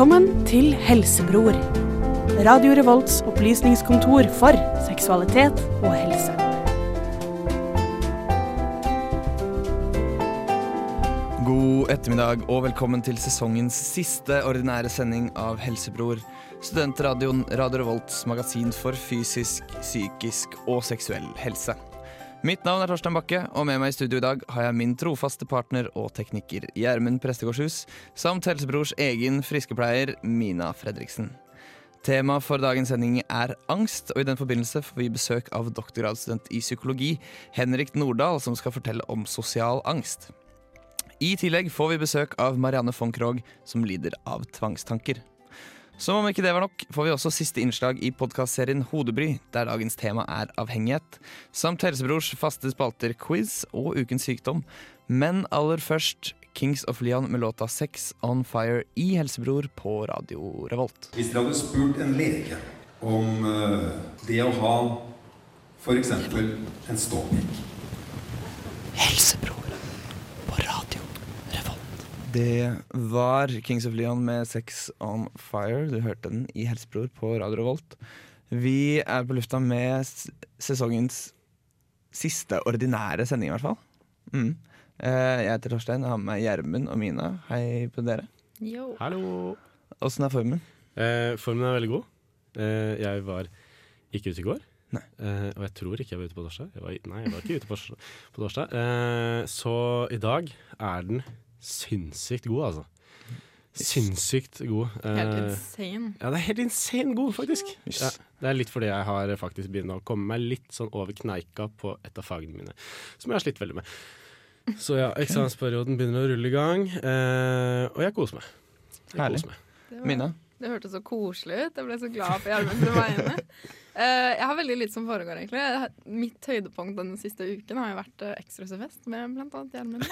Velkommen til Helsebror. Radio Revolts opplysningskontor for seksualitet og helse. God ettermiddag og velkommen til sesongens siste ordinære sending av Helsebror. Studentradioen Radio Revolts magasin for fysisk, psykisk og seksuell helse. Mitt navn er Torstein Bakke, og med meg i studio i dag har jeg min trofaste partner og tekniker Gjermund Prestegårdshus, samt Helsebrors egen friskepleier Mina Fredriksen. Temaet for dagens sending er angst, og i den forbindelse får vi besøk av doktorgradsstudent i psykologi Henrik Nordahl, som skal fortelle om sosial angst. I tillegg får vi besøk av Marianne von Krogh, som lider av tvangstanker. Som om ikke det var nok, får vi også siste innslag i podkastserien Hodebry, der dagens tema er avhengighet, samt Helsebrors faste spalter quiz og Ukens sykdom. Men aller først Kings of Leon med låta Sex On Fire i Helsebror på Radio Revolt. Hvis dere hadde spurt en lege om eh, det å ha f.eks. en ståpikk Helsebror. Det var Kings of Leon med Sex On Fire. Du hørte den i Helsebror på Radio Revolt. Vi er på lufta med sesongens siste ordinære sending, i hvert fall. Mm. Eh, Jeg heter Torstein og har med meg Gjermund og Mina. Hei på dere. Hallo. Åssen er formen? Eh, formen er veldig god. Eh, jeg var ikke ute i går. Nei. Eh, og jeg tror ikke jeg var ute på torsdag. Jeg var, nei, jeg var ikke ute på, på torsdag. Eh, så i dag er den sinnssykt god, altså. Sinnssykt god. Helt Eh, insane. ja, det er helt insane god, faktisk. Ja, det er litt fordi jeg har faktisk begynt å komme meg litt sånn over kneika på et av fagene mine, som jeg har slitt veldig med. Så ja, eksamensperioden begynner å rulle i gang, eh, og jeg koser meg. Jeg Herlig. koser meg. Det, var, Mina? det hørtes så koselig ut. Jeg ble så glad på Gjermund sine vegne. Eh, jeg har veldig lite som foregår, egentlig. Mitt høydepunkt den siste uken har jo vært uh, med blant annet Gjermund.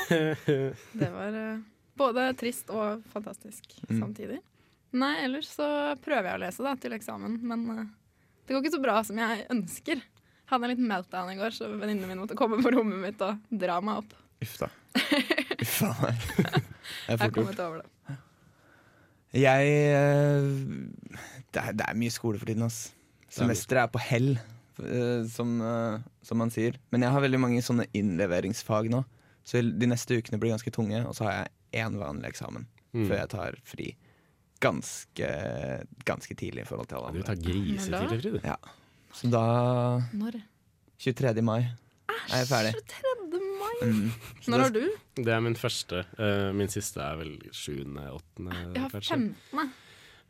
Det var eh, både trist og fantastisk Mm. samtidig. Nei, ellers så prøver jeg å lese da, til eksamen, men det går ikke så bra som jeg ønsker. Hadde en liten meltdown i går, så venninnene mine måtte komme på rommet mitt og dra meg opp. Uff da. Uff a meg. Er Jeg har fort gjort. kommet over det. Jeg det, er, det er mye skole for tiden, ass. Semesteret er på hell, eh, som, eh, som man sier. Men jeg har veldig mange sånne innleveringsfag nå. Så de neste ukene blir ganske tunge, og så har jeg én vanlig eksamen Mm. før jeg tar fri. Ganske, ganske tidlig i forhold til alle Du andre. tar grisetidlig fri, du. Ja. Så da Når? 23. mai er jeg ferdig. 23. mai. Mm. Når har du? Det er min første. Uh, min siste er vel sjuende, åttende, Jeg har kanskje. 15.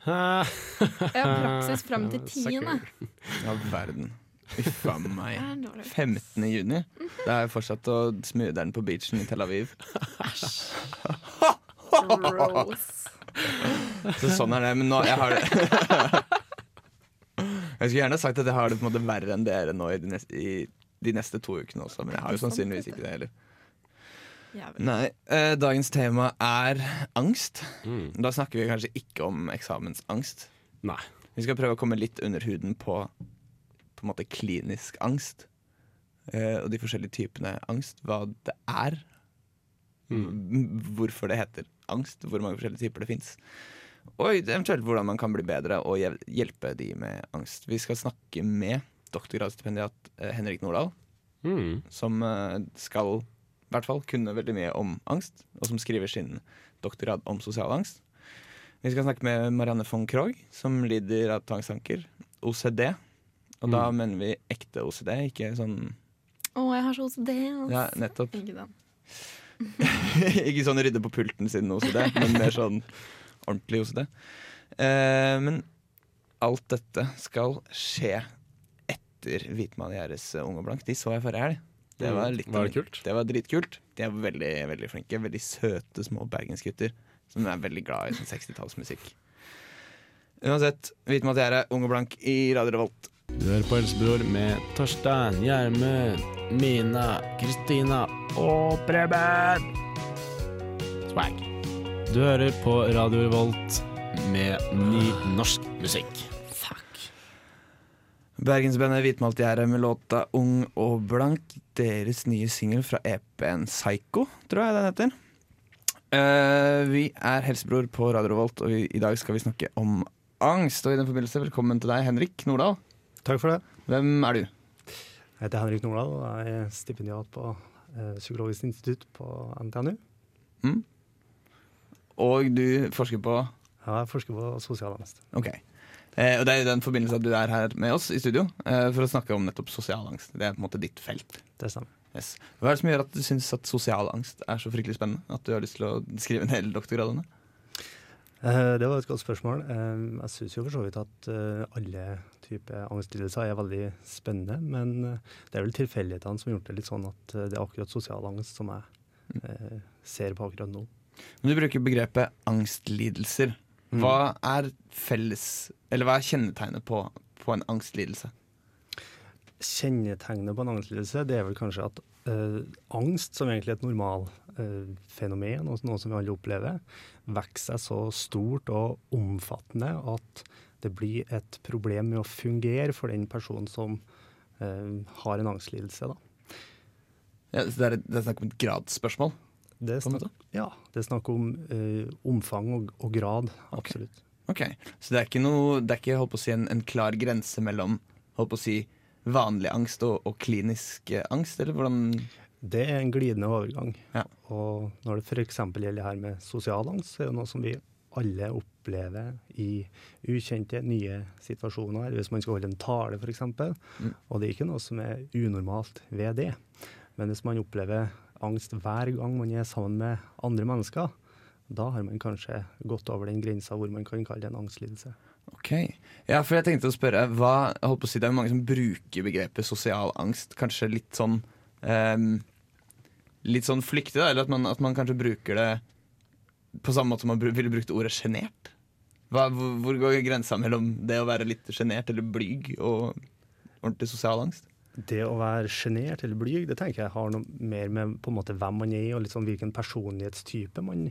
Jeg har praksis frem til tiende. Ja, verden. Uff a meg. Det er dårlig. 15. juni. Har jeg fortsatt å smøre den på beachen i Tel Aviv. Så sånn er det. Men nå, jeg har det Jeg skulle gjerne sagt at jeg har det på en måte verre enn dere nå i de neste, i de neste to ukene også, men jeg har jo sannsynligvis ikke det heller. Jævlig. Nei, eh, Dagens tema er angst. Mm. Da snakker vi kanskje ikke om eksamensangst. Nei. Vi skal prøve å komme litt under huden på På en måte klinisk angst. eh, og de forskjellige typene angst. Hva det er. Mm. Hvorfor det heter angst. Hvor mange forskjellige typer det fins. Og eventuelt hvordan man kan bli bedre og hjelpe de med angst. Vi skal snakke med doktorgradsstipendiat eh, Henrik Nordahl, Mm. som eh, skal i hvert fall kunne veldig mye om angst, og som skriver sin doktorgrad om sosial angst. Vi skal snakke med Marianne von Krogh, som lider av tvangstanker. OCD. Og da Mm. mener vi ekte OCD, ikke sånn Å, jeg har så OCD. Altså. Ja, nettopp. Ikke den. ikke sånn rydde på pulten sin OCD, men mer sånn ordentlig OCD. Eh, men alt dette skal skje etter Hvitmann-Gjerdes Ung og blank. De så jeg forrige helg. Det var, Mm. litt Var det kult? Det var dritkult. De er veldig veldig flinke. Veldig søte små bergensgutter som er veldig glad i sånn 60-tallsmusikk. Uansett, Hvitmann Gjerdet, Ung og blank i Radio Revolt. Du hører på Helsebror med Torstein, Gjermund, Mina, Kristina og Preben. Swag. Du hører på Radio Revolt med ny norsk musikk. Bergensbandet Hvitmalt Gjerde med låta Ung og blank. Deres nye singel fra EP-en Psycho, tror jeg den heter. Uh, vi er Helsebror på Radio Revolt, og i, i dag skal vi snakke om angst. Og i den forbindelse, velkommen til deg, Henrik Nordahl. Takk for det. Hvem er du? Jeg heter Henrik Nordahl og jeg er stipendiat på eh, Psykologisk institutt på NTNU. Mm? Og du forsker på Ja, Jeg forsker på sosialangst. Ok. Eh, og det er i den forbindelse at du er her med oss i studio eh, for å snakke om nettopp sosial angst. Det er på en måte ditt felt. Det stemmer. Yes. Hva er det som gjør at du syns at sosial angst er så fryktelig spennende? At du har lyst til å skrive en hel doktorgrad om det? Eh, det var et godt spørsmål. Eh, jeg syns jo for så vidt at eh, alle typer angstlidelser er veldig spennende, men eh, det er vel tilfeldighetene som har gjort det litt sånn at eh, det er akkurat sosial angst som jeg eh, ser på akkurat nå. Men du bruker begrepet angstlidelser. Mm. Hva er felles, eller hva er kjennetegnet på, på en angstlidelse? Kjennetegnet på en angstlidelse det er vel kanskje at eh, angst, som egentlig er et normalt eh, fenomen, og noe som vi alle opplever, vokser seg så stort og omfattende at det blir et problem med å fungere for den personen som eh, har en angstlidelse. Da. Ja, så det, er, det er snakk om et gradsspørsmål? Det er ja, det er snakk om eh, omfang og, og grad, absolutt. Ok, Så det er ikke, noe, det er ikke holdt på å si, en, en klar grense mellom holdt på å si, vanlig angst og, og klinisk eh, angst, eller hvordan Det er en glidende overgang. Ja. Og når det f.eks. gjelder her med sosial angst, så er det noe som vi alle opplever i ukjente, nye situasjoner. Hvis man skal holde en tale, f.eks. Mm. Og det er ikke noe som er unormalt ved det. Men hvis man opplever angst hver gang man er sammen med andre mennesker, da har man kanskje gått over den grensa hvor man kan kalle det en angstlidelse. Ok, ja, for jeg tenkte å spørre hva, jeg holdt på å si, Det er mange som bruker begrepet sosial angst Kanskje litt sånn um, Litt sånn flyktig, da eller at man, at man kanskje bruker det på samme måte som man ville brukt ordet sjenert. Hvor går grensa mellom det å være litt sjenert eller blyg og ordentlig sosial angst? Det å være sjenert eller blyg, det tenker jeg har noe mer med på en måte hvem man er, og litt sånn hvilken personlighetstype man,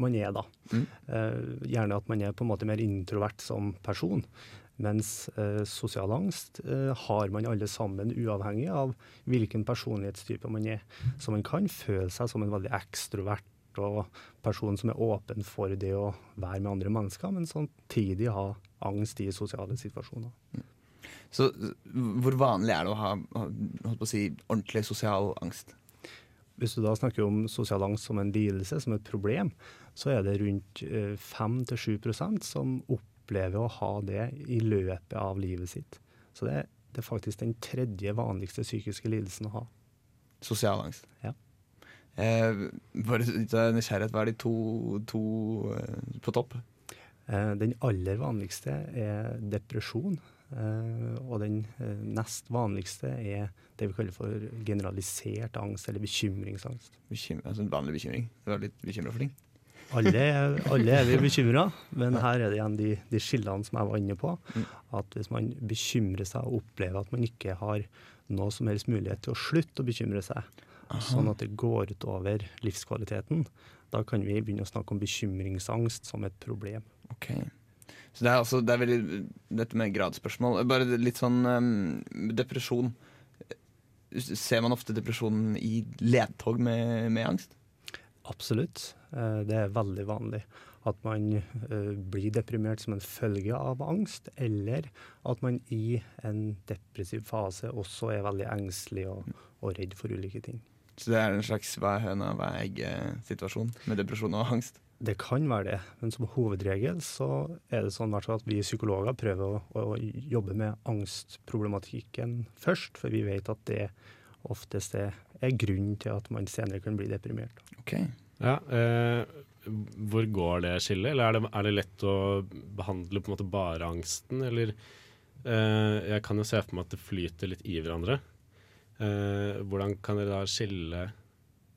man er, da. Mm. Uh, gjerne at man er på en måte mer introvert som person. Mens uh, sosial angst uh, har man alle sammen, uavhengig av hvilken personlighetstype man er. Så man kan føle seg som en veldig ekstrovert og person som er åpen for det å være med andre mennesker, men samtidig ha angst i sosiale situasjoner. Så hvor vanlig er det å ha holdt på å si, ordentlig sosial angst? Hvis du da snakker om sosial angst som en lidelse, som et problem, så er det rundt eh, 5-7% som opplever å ha det i løpet av livet sitt. Så det, det er faktisk den tredje vanligste psykiske lidelsen å ha. Sosial angst? Ja. Eh, bare ut av nysgjerrighet, hva er de to, to eh, på topp? Eh, den aller vanligste er depresjon. Eh, og den eh, nest vanligste er det vi kaller for generalisert angst, eller bekymringsangst. Bekym altså en vanlig bekymring? Du er litt bekymra for ting? Alle, alle er vi bekymra, men her er det igjen de, de skillene som jeg var inne på. Mm. At hvis man bekymrer seg og opplever at man ikke har noe som helst mulighet til å slutte å bekymre seg, sånn at det går utover livskvaliteten, da kan vi begynne å snakke om bekymringsangst som et problem. Ok. Så det er altså det er veldig dette med gradsspørsmål. Bare litt sånn um, depresjon. Ser man ofte depresjonen i ledtog med, med angst? Absolutt. Eh, Det er veldig vanlig at man eh, blir deprimert som en følge av angst, eller at man i en depressiv fase også er veldig engstelig og, og redd for ulike ting. Så det er en slags hva er høna, hva er egget-situasjon med depresjon og angst? Det kan være det, men som hovedregel så er det sånn at vi psykologer prøver å, å jobbe med angstproblematikken først, for vi vet at det oftest er, er grunnen til at man senere kan bli deprimert. Ok. Ja, eh, hvor går det skillet? Eller er det, er det lett å behandle på en måte bare angsten, eller eh, Jeg kan jo se for meg at det flyter litt i hverandre. Eh, hvordan kan dere da skille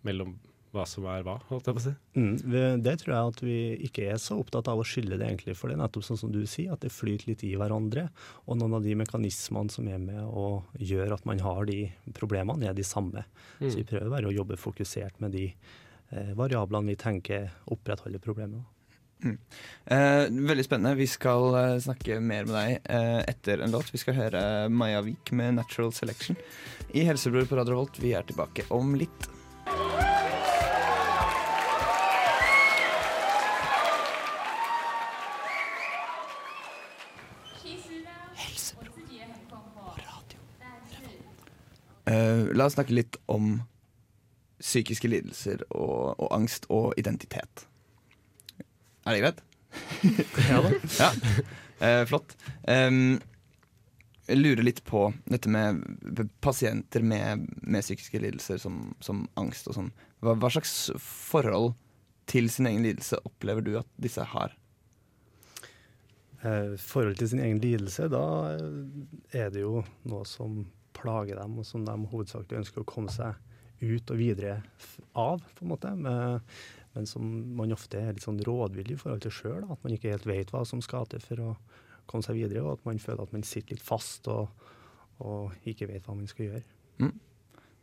mellom hva som er hva, holdt jeg på å si? Mm, det tror jeg at vi ikke er så opptatt av å skylde det, egentlig. For det er nettopp sånn som du sier, at det flyter litt i hverandre. Og noen av de mekanismene som er med og gjør at man har de problemene, er de samme. Så vi prøver bare å jobbe fokusert med de eh, variablene vi tenker opprettholder problemet. Eh, veldig spennende. Vi skal eh, snakke mer med deg eh, etter en låt. Vi skal høre Maja Vik med 'Natural Selection' i Helsebror på Radio Volt. Vi er tilbake om litt. Eh, la oss snakke litt om psykiske lidelser og, og angst og identitet. Er det greit? Ja da. Ja, Uh, flott. Um, jeg lurer litt på dette med pasienter med, med psykiske lidelser som, som angst og sånn. Hva, hva slags forhold til sin egen lidelse opplever du at disse har? Uh, forhold til sin egen lidelse, da er det jo noe som plager dem, og som de hovedsakelig ønsker å komme seg ut og videre av, på en måte. Men, men som man ofte er litt sånn rådvillig i forhold til sjøl. At man ikke helt vet hva som skal til for å komme seg videre, og at man føler at man sitter litt fast og, og ikke vet hva man skal gjøre.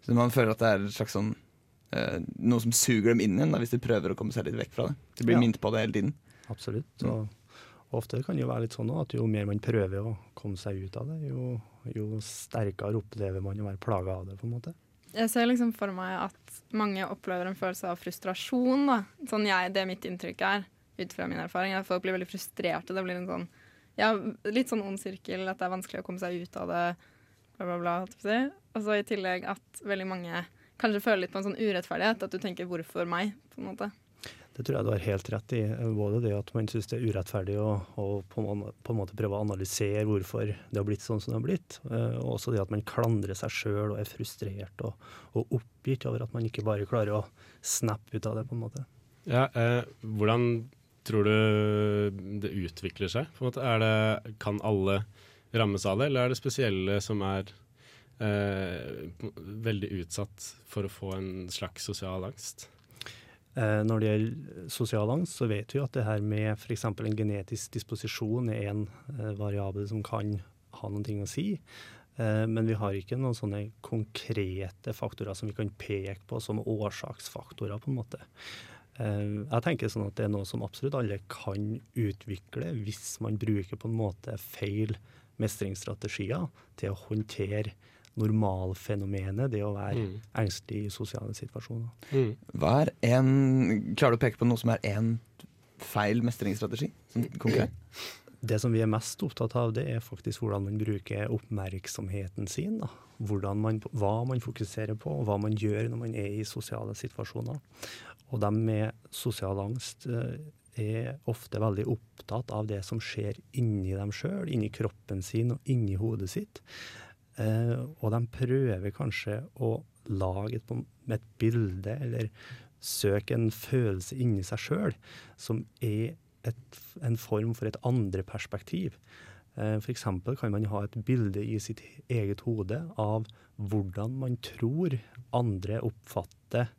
Så man føler at det er et slags sånn eh, noe som suger dem inn igjen, da, hvis de prøver å komme seg litt vekk fra det. De blir Ja. minnet på det hele tiden. Absolutt. Mm. Og, og ofte kan det jo være litt sånn at jo mer man prøver å komme seg ut av det, jo, jo sterkere opplever man å være plaga av det, på en måte. Jeg ser liksom for meg at mange opplever en følelse av frustrasjon. Da. Sånn jeg, det er mitt inntrykk er, ut fra min erfaring, er at folk blir veldig frustrerte. Det blir en sånn, ja, litt sånn ond sirkel, at det er vanskelig å komme seg ut av det, bla, bla, bla. Og så i tillegg at veldig mange kanskje føler litt på en sånn urettferdighet. At du tenker 'hvorfor meg?' på en måte. Det tror jeg du har helt rett i. Både det at man syns det er urettferdig å, på, en, måte prøve å analysere hvorfor det har blitt sånn som det har blitt. eh, Og også det at man klandrer seg sjøl og er frustrert og, og oppgitt over at man ikke bare klarer å snappe ut av det, på en måte. Ja, eh, hvordan tror du det utvikler seg? På en måte? Det, kan alle rammes av det, eller er det spesielle som er eh, veldig utsatt for å få en slags sosial angst? Eh, Når det gjelder sosial angst, så vet vi at det her med f.eks. en genetisk disposisjon er en eh, variabel som kan ha ting å si. Eh, Men vi har ikke noen sånne konkrete faktorer som vi kan peke på som årsaksfaktorer, på en måte. Jeg tenker sånn at det er noe som absolutt alle kan utvikle hvis man bruker på en måte feil mestringsstrategier til å håndtere normalfenomenet, det å være Mm. engstelig i sosiale situasjoner. Mm. Hva er en, klarer du å peke på noe som er én feil mestringsstrategi? Konkret? Det som vi er mest opptatt av, det er faktisk hvordan man bruker oppmerksomheten sin. Da. Man, hva man fokuserer på, og hva man gjør når man er i sosiale situasjoner. Og de med sosial angst eh, er ofte veldig opptatt av det som skjer inni dem sjøl, inni kroppen sin og inni hodet sitt. Eh, og de prøver kanskje å lage et, et bilde eller søke en følelse inni seg sjøl som er et, en form for et andre perspektiv. Eh, F.eks. kan man ha et bilde i sitt eget hode av hvordan man tror andre oppfatter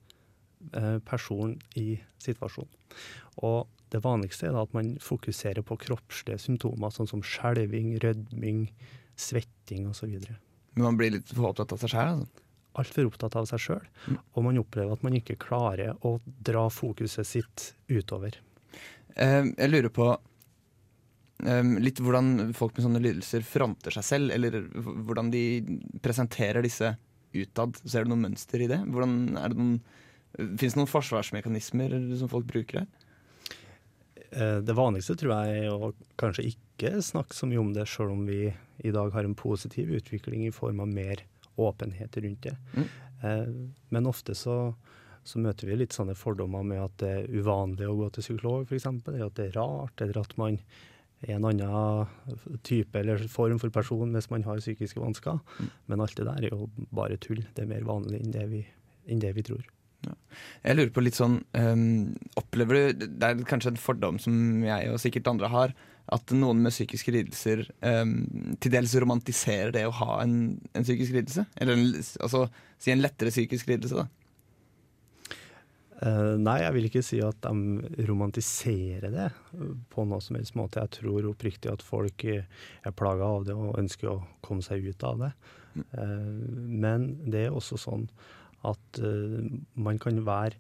eh, personen i situasjonen. Og det vanligste er at man fokuserer på kroppslige symptomer, sånn som skjelving, rødming, svetting osv. Men man blir litt for opptatt av seg sjæl, altså. Altfor opptatt av seg sjøl, og man opplever at man ikke klarer å dra fokuset sitt utover. Eh, jeg lurer på eh, litt hvordan folk med sånne lidelser fronter seg selv, eller hvordan de presenterer disse utad. Ser du noe mønster i det? Hvordan er det noen Fins det noen forsvarsmekanismer som folk bruker her? Eh, Det vanligste tror jeg er å kanskje ikke snakke så mye om det, sjøl om vi i dag har en positiv utvikling i form av mer åpenhet rundt det. Mm. Eh, Men ofte så, så møter vi litt sånne fordommer med at det er uvanlig å gå til psykolog, f.eks. At det er rart, eller at man er en annen type eller form for person hvis man har psykiske vansker. Men alt det der er jo bare tull. Det er mer vanlig enn det vi, enn det vi tror. Jeg lurer på litt sånn um, Opplever du Det er kanskje en fordom som jeg og sikkert andre har, at noen med psykiske lidelser um, til dels romantiserer det å ha en, en psykisk lidelse? Eller en, altså si en lettere psykisk lidelse, da. Uh, nei, jeg vil ikke si at de romantiserer det eh, på noe som helst måte. Jeg tror oppriktig at folk eh, er plaga av det og ønsker å komme seg ut av det. Eh, men det er også sånn at eh, man kan være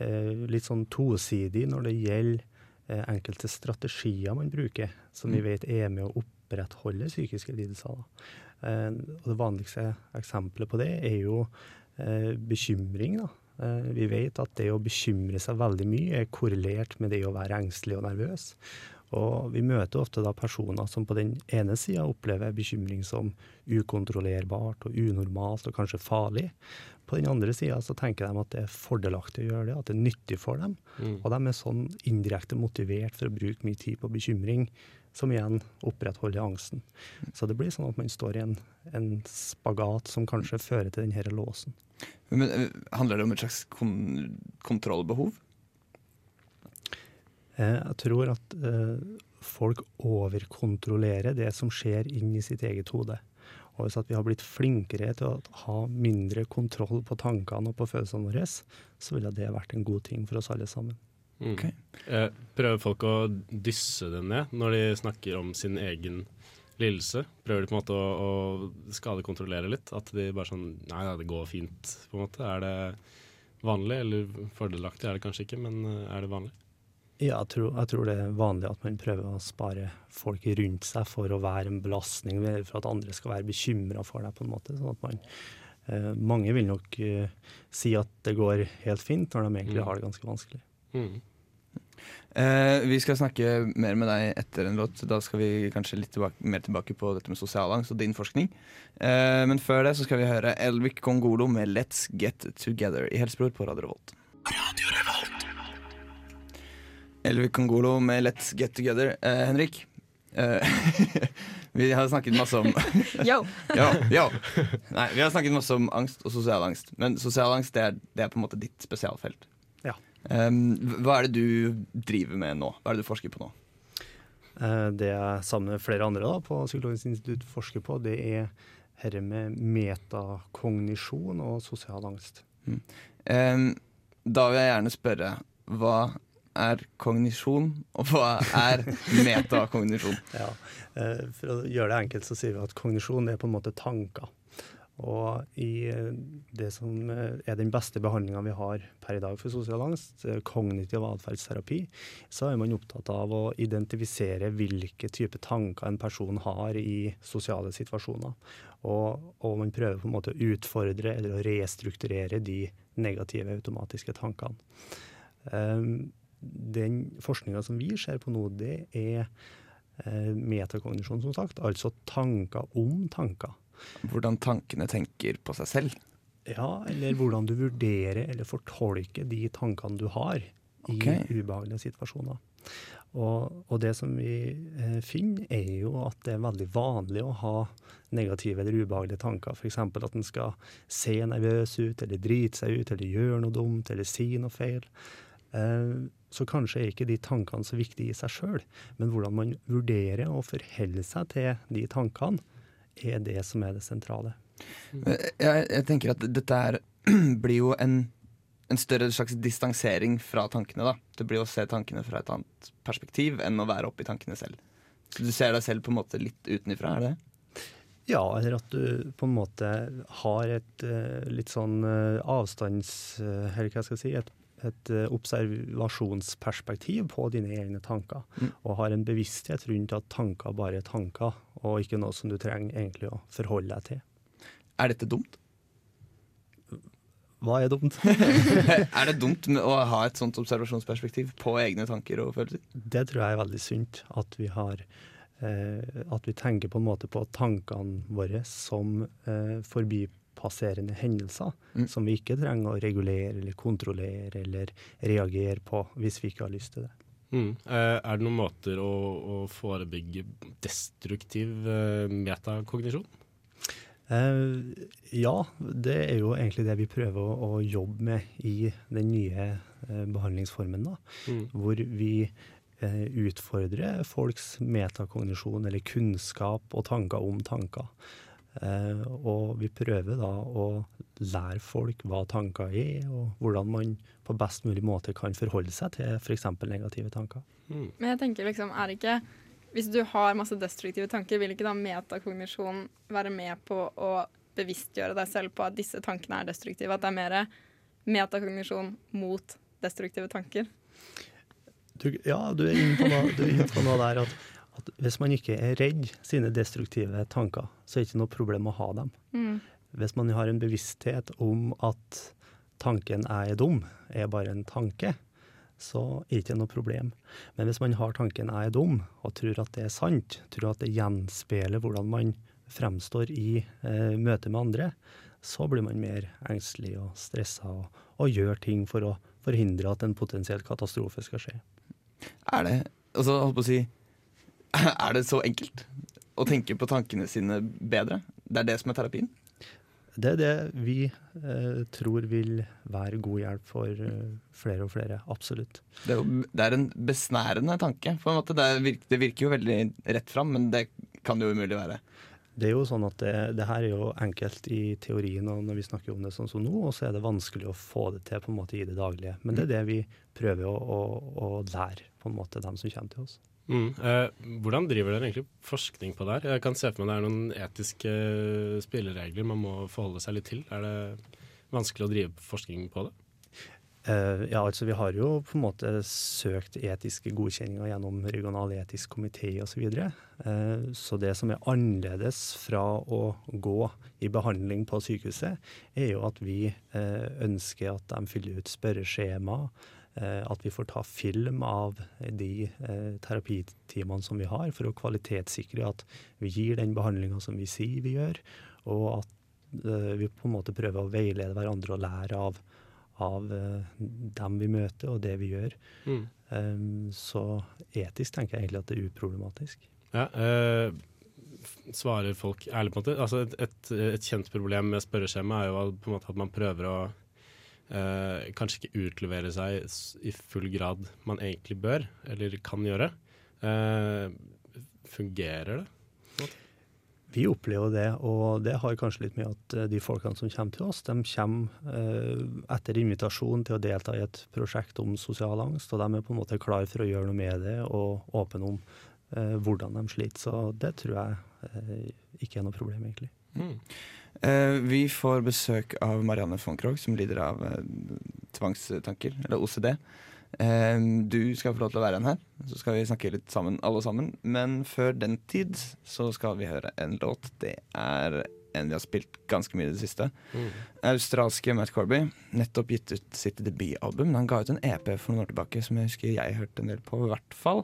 eh, litt sånn tosidig når det gjelder eh, enkelte strategier man bruker, som vi Mm. vet er med å opprettholde psykiske lidelser. Og det vanligste eksempelet på det er jo bekymring. Da. Vi vet at det å bekymre seg veldig mye er korrelert med det å være engstelig og nervøs. Og vi møter ofte da personer som på den ene sida opplever bekymring som ukontrollerbart og unormalt og kanskje farlig. På den andre sida så tenker de at det er fordelaktig å gjøre det, at det er nyttig for dem. Mm. Og de er sånn indirekte motivert for å bruke mye tid på bekymring, som igjen opprettholder angsten. Så det blir sånn at man står i en, en spagat som kanskje fører til denne låsen. Men, eh, handler det om et slags kon kontrollbehov? Eh, Jeg tror at eh, folk overkontrollerer det som skjer inn i sitt eget hode. Og hvis at vi har blitt flinkere til å ha mindre kontroll på tankene og på følelsene våre, så ville det vært en god ting for oss alle sammen. Mm. Okay. Eh, prøver folk å dysse det ned når de snakker om sin egen lidelse? Prøver de på en måte å, å skadekontrollere litt? At de bare sånn Nei da, det går fint, på en måte. Er det vanlig, eller fordelaktig er det kanskje ikke, men eh, er det vanlig? Ja, jeg tror, jeg tror det er vanlig at man prøver å spare folk rundt seg for å være en belastning, eller for at andre skal være bekymra for deg, på en måte. Sånn at man, eh, mange vil nok eh, si at det går helt fint, når de egentlig Mm. har det ganske vanskelig. Mm. Eh, vi skal snakke mer med deg etter en låt. Da skal vi kanskje litt tilbake, mer tilbake på dette med sosial angst og din forskning. Eh, men før det så skal vi høre Elvik Kongolo med 'Let's Get Together' i Helsebror på Radio Revolt. Elvik Kongolo med 'Let's Get Together'. Eh, Henrik, eh, vi har snakket masse om Yo! yo, yo. Nei, vi har snakket masse om angst og sosial angst. Men sosial angst det er, det er på en måte ditt spesialfelt. Ja. Um, hva er det du driver med nå? Hva er det du forsker på nå? Eh, Det jeg sammen med flere andre da, på Psykologisk institutt forsker på, det er dette med metakognisjon og sosial angst. Um, da vil jeg gjerne spørre hva er kognisjon, og hva er metakognisjon? Ja. eh, For å gjøre det enkelt så sier vi at kognisjon er på en måte tanker. Og i eh, det som eh, er den beste behandlinga vi har per i dag for sosial angst, kognitiv atferdsterapi, så er man opptatt av å identifisere hvilke typer tanker en person har i sosiale situasjoner. Og, og man prøver på en måte å utfordre eller å restrukturere de negative automatiske tankene. Um, den forskninga som vi ser på nå, det er eh, metakognisjon, som sagt. Altså tanker om tanker. Hvordan tankene tenker på seg selv? Ja, eller hvordan du vurderer eller fortolker de tankene du har i Ok. ubehagelige situasjoner. Og, og det som vi eh, finner, er jo at det er veldig vanlig å ha negative eller ubehagelige tanker. F.eks. at en skal se nervøs ut, eller drite seg ut, eller gjøre noe dumt, eller si noe feil. Eh, så kanskje er ikke de tankene så viktige i seg sjøl, men hvordan man vurderer og forholder seg til de tankene, er det som er det sentrale. Jeg, jeg tenker at dette her blir jo en, en større slags distansering fra tankene. da Det blir å se tankene fra et annet perspektiv enn å være oppi tankene selv. Så du ser deg selv på en måte litt utenifra, er det det? Ja, eller at du på en måte har et eh, litt sånn eh, avstands... eh, eller hva skal jeg si, et, et eh, observasjonsperspektiv på dine egne tanker. Mm. Og har en bevissthet rundt at tanker bare er tanker, og ikke noe som du trenger egentlig å forholde deg til. Er dette dumt? Hva er dumt? er det dumt å ha et sånt observasjonsperspektiv på egne tanker og følelser? Det tror jeg er veldig sunt. At vi har eh, At vi tenker på en måte på tankene våre som eh, forbipasserende hendelser. Mm. Som vi ikke trenger å regulere eller kontrollere eller reagere på hvis vi ikke har lyst til det. Mm. Eh, er det noen måter å, å forebygge destruktiv eh, metakognisjon? Eh, ja, det er jo egentlig det vi prøver å, å jobbe med i den nye eh, behandlingsformen. da. Mm. hvor vi utfordrer folks metakognisjon eller kunnskap og tanker om tanker. Eh, og vi prøver da å lære folk hva tanker er, og hvordan man på best mulig måte kan forholde seg til f.eks. negative tanker. Mm. Men jeg tenker liksom, er ikke Hvis du har masse destruktive tanker, vil ikke da metakognisjon være med på å bevisstgjøre deg selv på at disse tankene er destruktive? At det er mer metakognisjon mot destruktive tanker? Du, ja, du er inne på noe, du er inne på noe der at, at hvis man ikke er redd sine destruktive tanker, så er det ikke noe problem å ha dem. Mm. Hvis man har en bevissthet om at tanken 'jeg er dum' er bare en tanke, så er det ikke noe problem. Men hvis man har tanken 'jeg er dum', og tror at det er sant, tror at det gjenspeiler hvordan man fremstår i eh, møte med andre, så blir man mer engstelig og stressa og, og gjør ting for å forhindre at en potensiell katastrofe skal skje. Er det altså, holdt på å si, er det så enkelt å tenke på tankene sine bedre? Det er det som er terapien? Det er det vi eh, tror vil være god hjelp for eh, flere og flere. Absolutt. Det er, jo, det er en besnærende tanke. på en måte. Det virker, det virker jo veldig rett fram, men det kan jo umulig være. Det er jo sånn at det, det, her er jo enkelt i teorien og når vi snakker om det sånn som nå, og så er det vanskelig å få det til på en måte i det daglige. Men det er det vi prøver å, å, å lære på en måte dem som kommer til oss. Mm. Eh, hvordan driver dere egentlig forskning på det her? Jeg kan se for meg det er noen etiske spilleregler man må forholde seg litt til. Er det vanskelig å drive forskning på det? Eh, ja, altså Vi har jo på en måte søkt etiske godkjenninger gjennom regional etisk komité osv. Så, videre. eh, så det som er annerledes fra å gå i behandling på sykehuset, er jo at vi eh, ønsker at de fyller ut spørreskjema Eh, at vi får ta film av de eh, terapitimene som vi har, for å kvalitetssikre at vi gir den behandlinga som vi sier vi gjør, og at eh, vi på en måte prøver å veilede hverandre og lære av, av dem vi møter og det vi gjør. Mm. Um, så etisk tenker jeg egentlig at det er uproblematisk. Ja, øh, svarer folk ærlig på en måte? Altså et, et, et kjent problem med spørreskjema er jo at man prøver å eh, kanskje ikke utlevere seg i full grad man egentlig bør, eller kan gjøre. Eh, fungerer det? Vi opplever det, og det har kanskje litt med at eh, de folkene som kommer til oss, de kommer eh, etter invitasjon til å delta i et prosjekt om sosial angst, og de er på en måte klar for å gjøre noe med det og åpne om eh, hvordan de sliter. Så det tror jeg ikke er noe problem, egentlig. Mm. Eh, vi får besøk av Marianne von Krogh, som lider av eh, tvangstanker, eller OCD. Eh, du skal få lov til å være igjen her, så skal vi snakke litt sammen, alle sammen. Men før den tid så skal vi høre en låt. Det er en vi har spilt ganske mye i det siste. Mm. Australske Matt Corby. Nettopp gitt ut sitt debutalbum. Han ga ut en EP for noen år tilbake som jeg husker jeg hørte en del på, i hvert fall.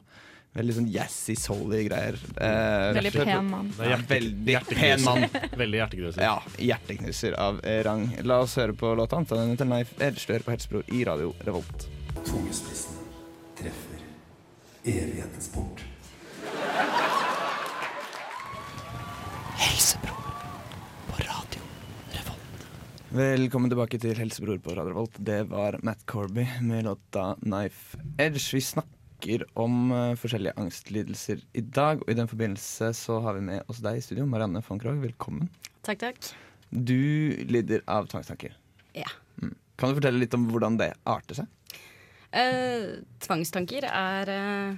Veldig sånn jazzy, souly greier. Eh, veldig pen mann. Ja, veldig pen mann. veldig hjerteknuser. Ja, hjerteknuser av rang. La oss høre på låta. Den heter Leif Edge. Du på Helsebror i Radio Revolt. Tungespissen treffer evighetens port. Helsebror på Radio Revolt. Velkommen tilbake til Helsebror på Radio Revolt. Det var Matt Corby med låta Knife Edge. Vi snakker snakker om uh, forskjellige angstlidelser i dag. Og i den forbindelse så har vi med oss deg i studio, Marianne von Krogh. Velkommen. Takk, takk. Du lider av tvangstanker. Ja. Mm. Kan du fortelle litt om hvordan det arter seg? Uh, tvangstanker er uh,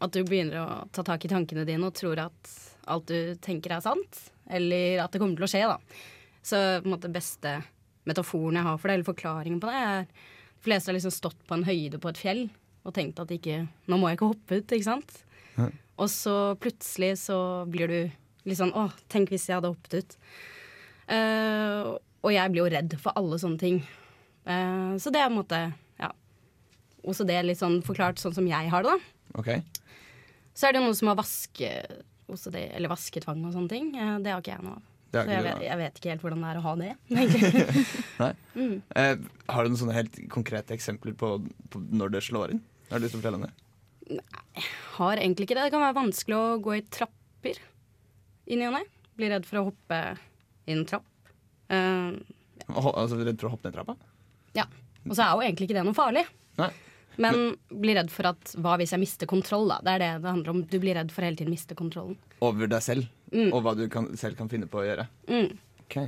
at du begynner å ta tak i tankene dine og tror at alt du tenker er sant. Eller at det kommer til å skje, da. Så på en måte beste metaforen jeg har for det, eller forklaringen på det, er De fleste har liksom stått på en høyde på et fjell og tenkt at ikke, nå må jeg ikke hoppe ut, ikke sant. Ja. Og så plutselig så blir du litt sånn Å, tenk hvis jeg hadde hoppet ut. Uh, og jeg blir jo redd for alle sånne ting. Uh, så det er på en måte ja, også det litt sånn forklart sånn som jeg har det, da. Okay. Så er det jo noen som har vaske, OCD, eller vasketvang og sånne ting. Uh, det har ikke jeg noe av. Så jeg vet, jeg vet, ikke helt hvordan det er å ha det. Nei. Mm. har du noen sånne helt konkrete eksempler på, på når det slår inn? Har du lyst til å fortelle om det? Nei, har egentlig ikke det. Det kan være vanskelig å gå i trapper i ny og ne. Blir redd for å hoppe i en trapp. Uh, ja. Altså redd for å hoppe ned trappa? Ja. Og så er jo egentlig ikke det noe farlig. Nei. Men, blir bli redd for at hva hvis jeg mister kontroll, da. Det er det det handler om. Du blir redd for hele tiden å miste kontrollen. Over deg selv? Mm. Og hva du kan, selv kan finne på å gjøre? Mm. Ok.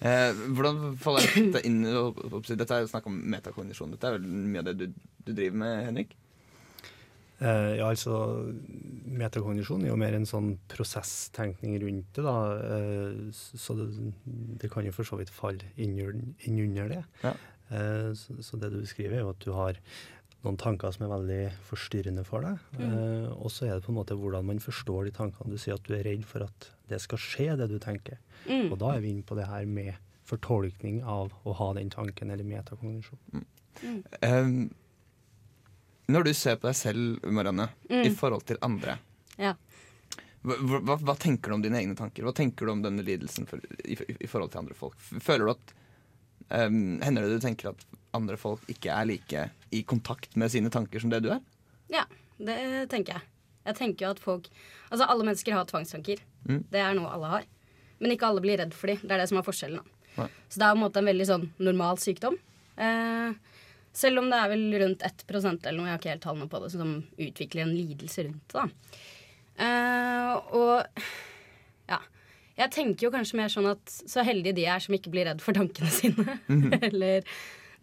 Eh, hvordan faller dette inn Dette er jo snakk om metakognisjon. Dette er vel mye av det du, du driver med, Henrik? Eh, ja, altså Metakognisjon er jo mer en sånn prosesstenkning rundt det. da, eh, Så det, det, kan jo for så vidt falle inn, inn under det. Ja. Eh, så, så, det du beskriver, er jo at du har noen tanker som er veldig forstyrrende for deg. Mm. Eh, og så er det på en måte hvordan man forstår de tankene. Du sier at du er redd for at det skal skje, det du tenker. Mm. Og da er vi inne på det her med fortolkning av å ha den tanken, eller metakognisjon. Mm. Um, Når du ser på deg selv, Marianne, i forhold til andre, Ja. hva, hva, hva tenker du om dine egne tanker? Hva tenker du om denne lidelsen for, i, i, i forhold til andre folk? Føler du at um, Hender det du tenker at andre folk ikke er like i kontakt med sine tanker som det du er? Ja, det tenker jeg. Jeg tenker jo at folk Altså, alle mennesker har tvangstanker. Mm. Det er noe alle har. Men ikke alle blir redd for dem. Det er det som er forskjellen. Nei. Så det er på en måte en veldig sånn normal sykdom. Eh, selv om det er vel rundt 1 eller noe, jeg har ikke helt tallene på det, som utvikler en lidelse rundt det. Eh, og. Jeg tenker jo kanskje mer sånn at så heldige de er som ikke blir redd for tankene sine. eller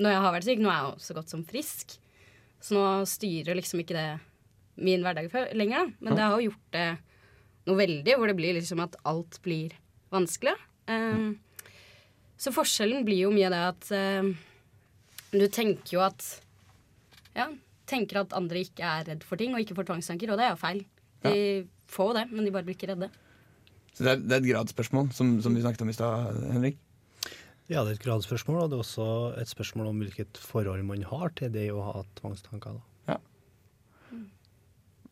når jeg har vært syk. Nå er jeg jo så godt som frisk. Så nå styrer liksom ikke det min hverdag lenger, da. Men det har jo gjort det noe veldig, hvor det blir liksom at alt blir vanskelig. Um, så forskjellen blir jo mye det at um, du tenker jo at Ja, tenker at andre ikke er redd for ting, og ikke får tvangstanker, og det er jo feil. De får jo det, men de bare blir ikke redde. Så det er, det er et gradsspørsmål, som, som vi snakket om i stad, Henrik. Ja, det er et gradsspørsmål, og det er også et spørsmål om hvilket forhold man har til det å ha tvangstanker. da.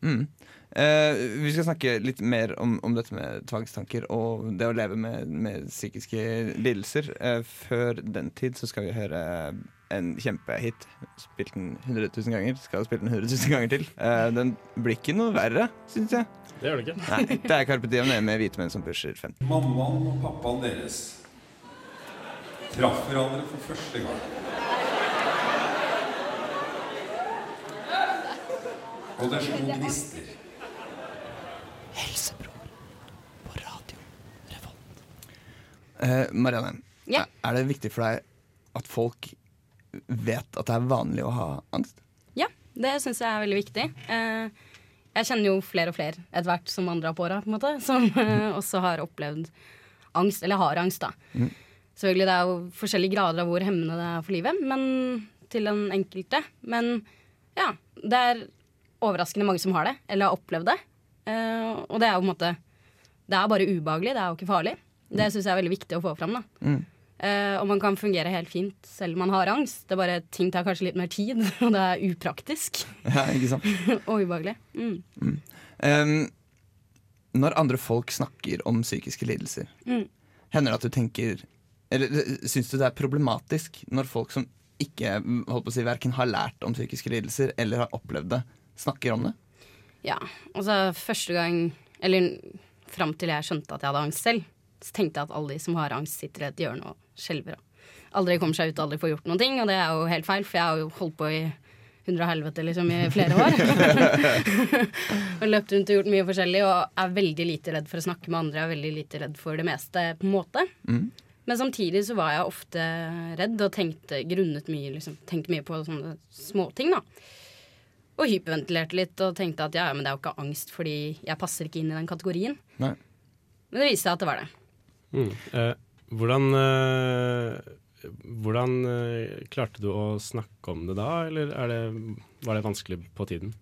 Mm. Eh, vi skal snakke litt mer om, om dette med tvangstanker og det å leve med, med psykiske lidelser. Eh, før den tid så skal vi høre en kjempehit. Spilt den 100 000 ganger. Skal spille den 100 000 ganger til. Uh, den blir ikke noe verre, syns jeg. Det gjør det ikke. Nei, det er Carpe Diem det med hvite menn som pusher 50. Mammaen og pappaen deres traff hverandre for første gang. Og det slo gnister. Eh, Marianne, Ja. er det viktig for deg at folk vet at det er vanlig å ha angst? Ja, det syns jeg er veldig viktig. Eh, jeg kjenner jo flere og flere etter hvert som vandrer på åra, på en måte, som eh, også har opplevd angst, eller har angst, da. Selvfølgelig det er jo forskjellige grader av hvor hemmende det er for livet, men til den enkelte. Men ja, det er overraskende mange som har det, eller har opplevd det. Eh, og det er jo på en måte Det er bare ubehagelig, det er jo ikke farlig. Det syns jeg er veldig viktig å få fram, da. Mm. Eh, og man kan fungere helt fint selv om man har angst. Det er bare Ting tar kanskje litt mer tid, og det er upraktisk Ja, ikke sant? og ubehagelig. Mm. Um, når andre folk snakker om psykiske lidelser, Mm. hender det at du tenker Eller eh, syns du det er problematisk når folk som ikke holdt på å si, verken har lært om psykiske lidelser eller har opplevd det, snakker om det? Ja, altså første gang Eller fram til jeg skjønte at jeg hadde angst selv, så tenkte jeg at alle de som har angst, sitter i et hjørne og skjelver og aldri kommer seg ut aldri får gjort noen ting. Og det er jo helt feil, for jeg har jo holdt på i hundre og helvete liksom i flere år. og løpt rundt og gjort mye forskjellig og er veldig lite redd for å snakke med andre. Er veldig lite redd for det meste, på en måte. Mm. Men samtidig så var jeg ofte redd og tenkte grunnet mye, liksom, tenkte mye på sånne småting, da. Og hyperventilerte litt og tenkte at ja, men det er jo ikke angst fordi jeg passer ikke inn i den kategorien. Nei. Men det viste seg at det var det. Mm. Eh, hvordan eh, hvordan eh, klarte du å snakke om det da, eller er det, var det vanskelig på tiden?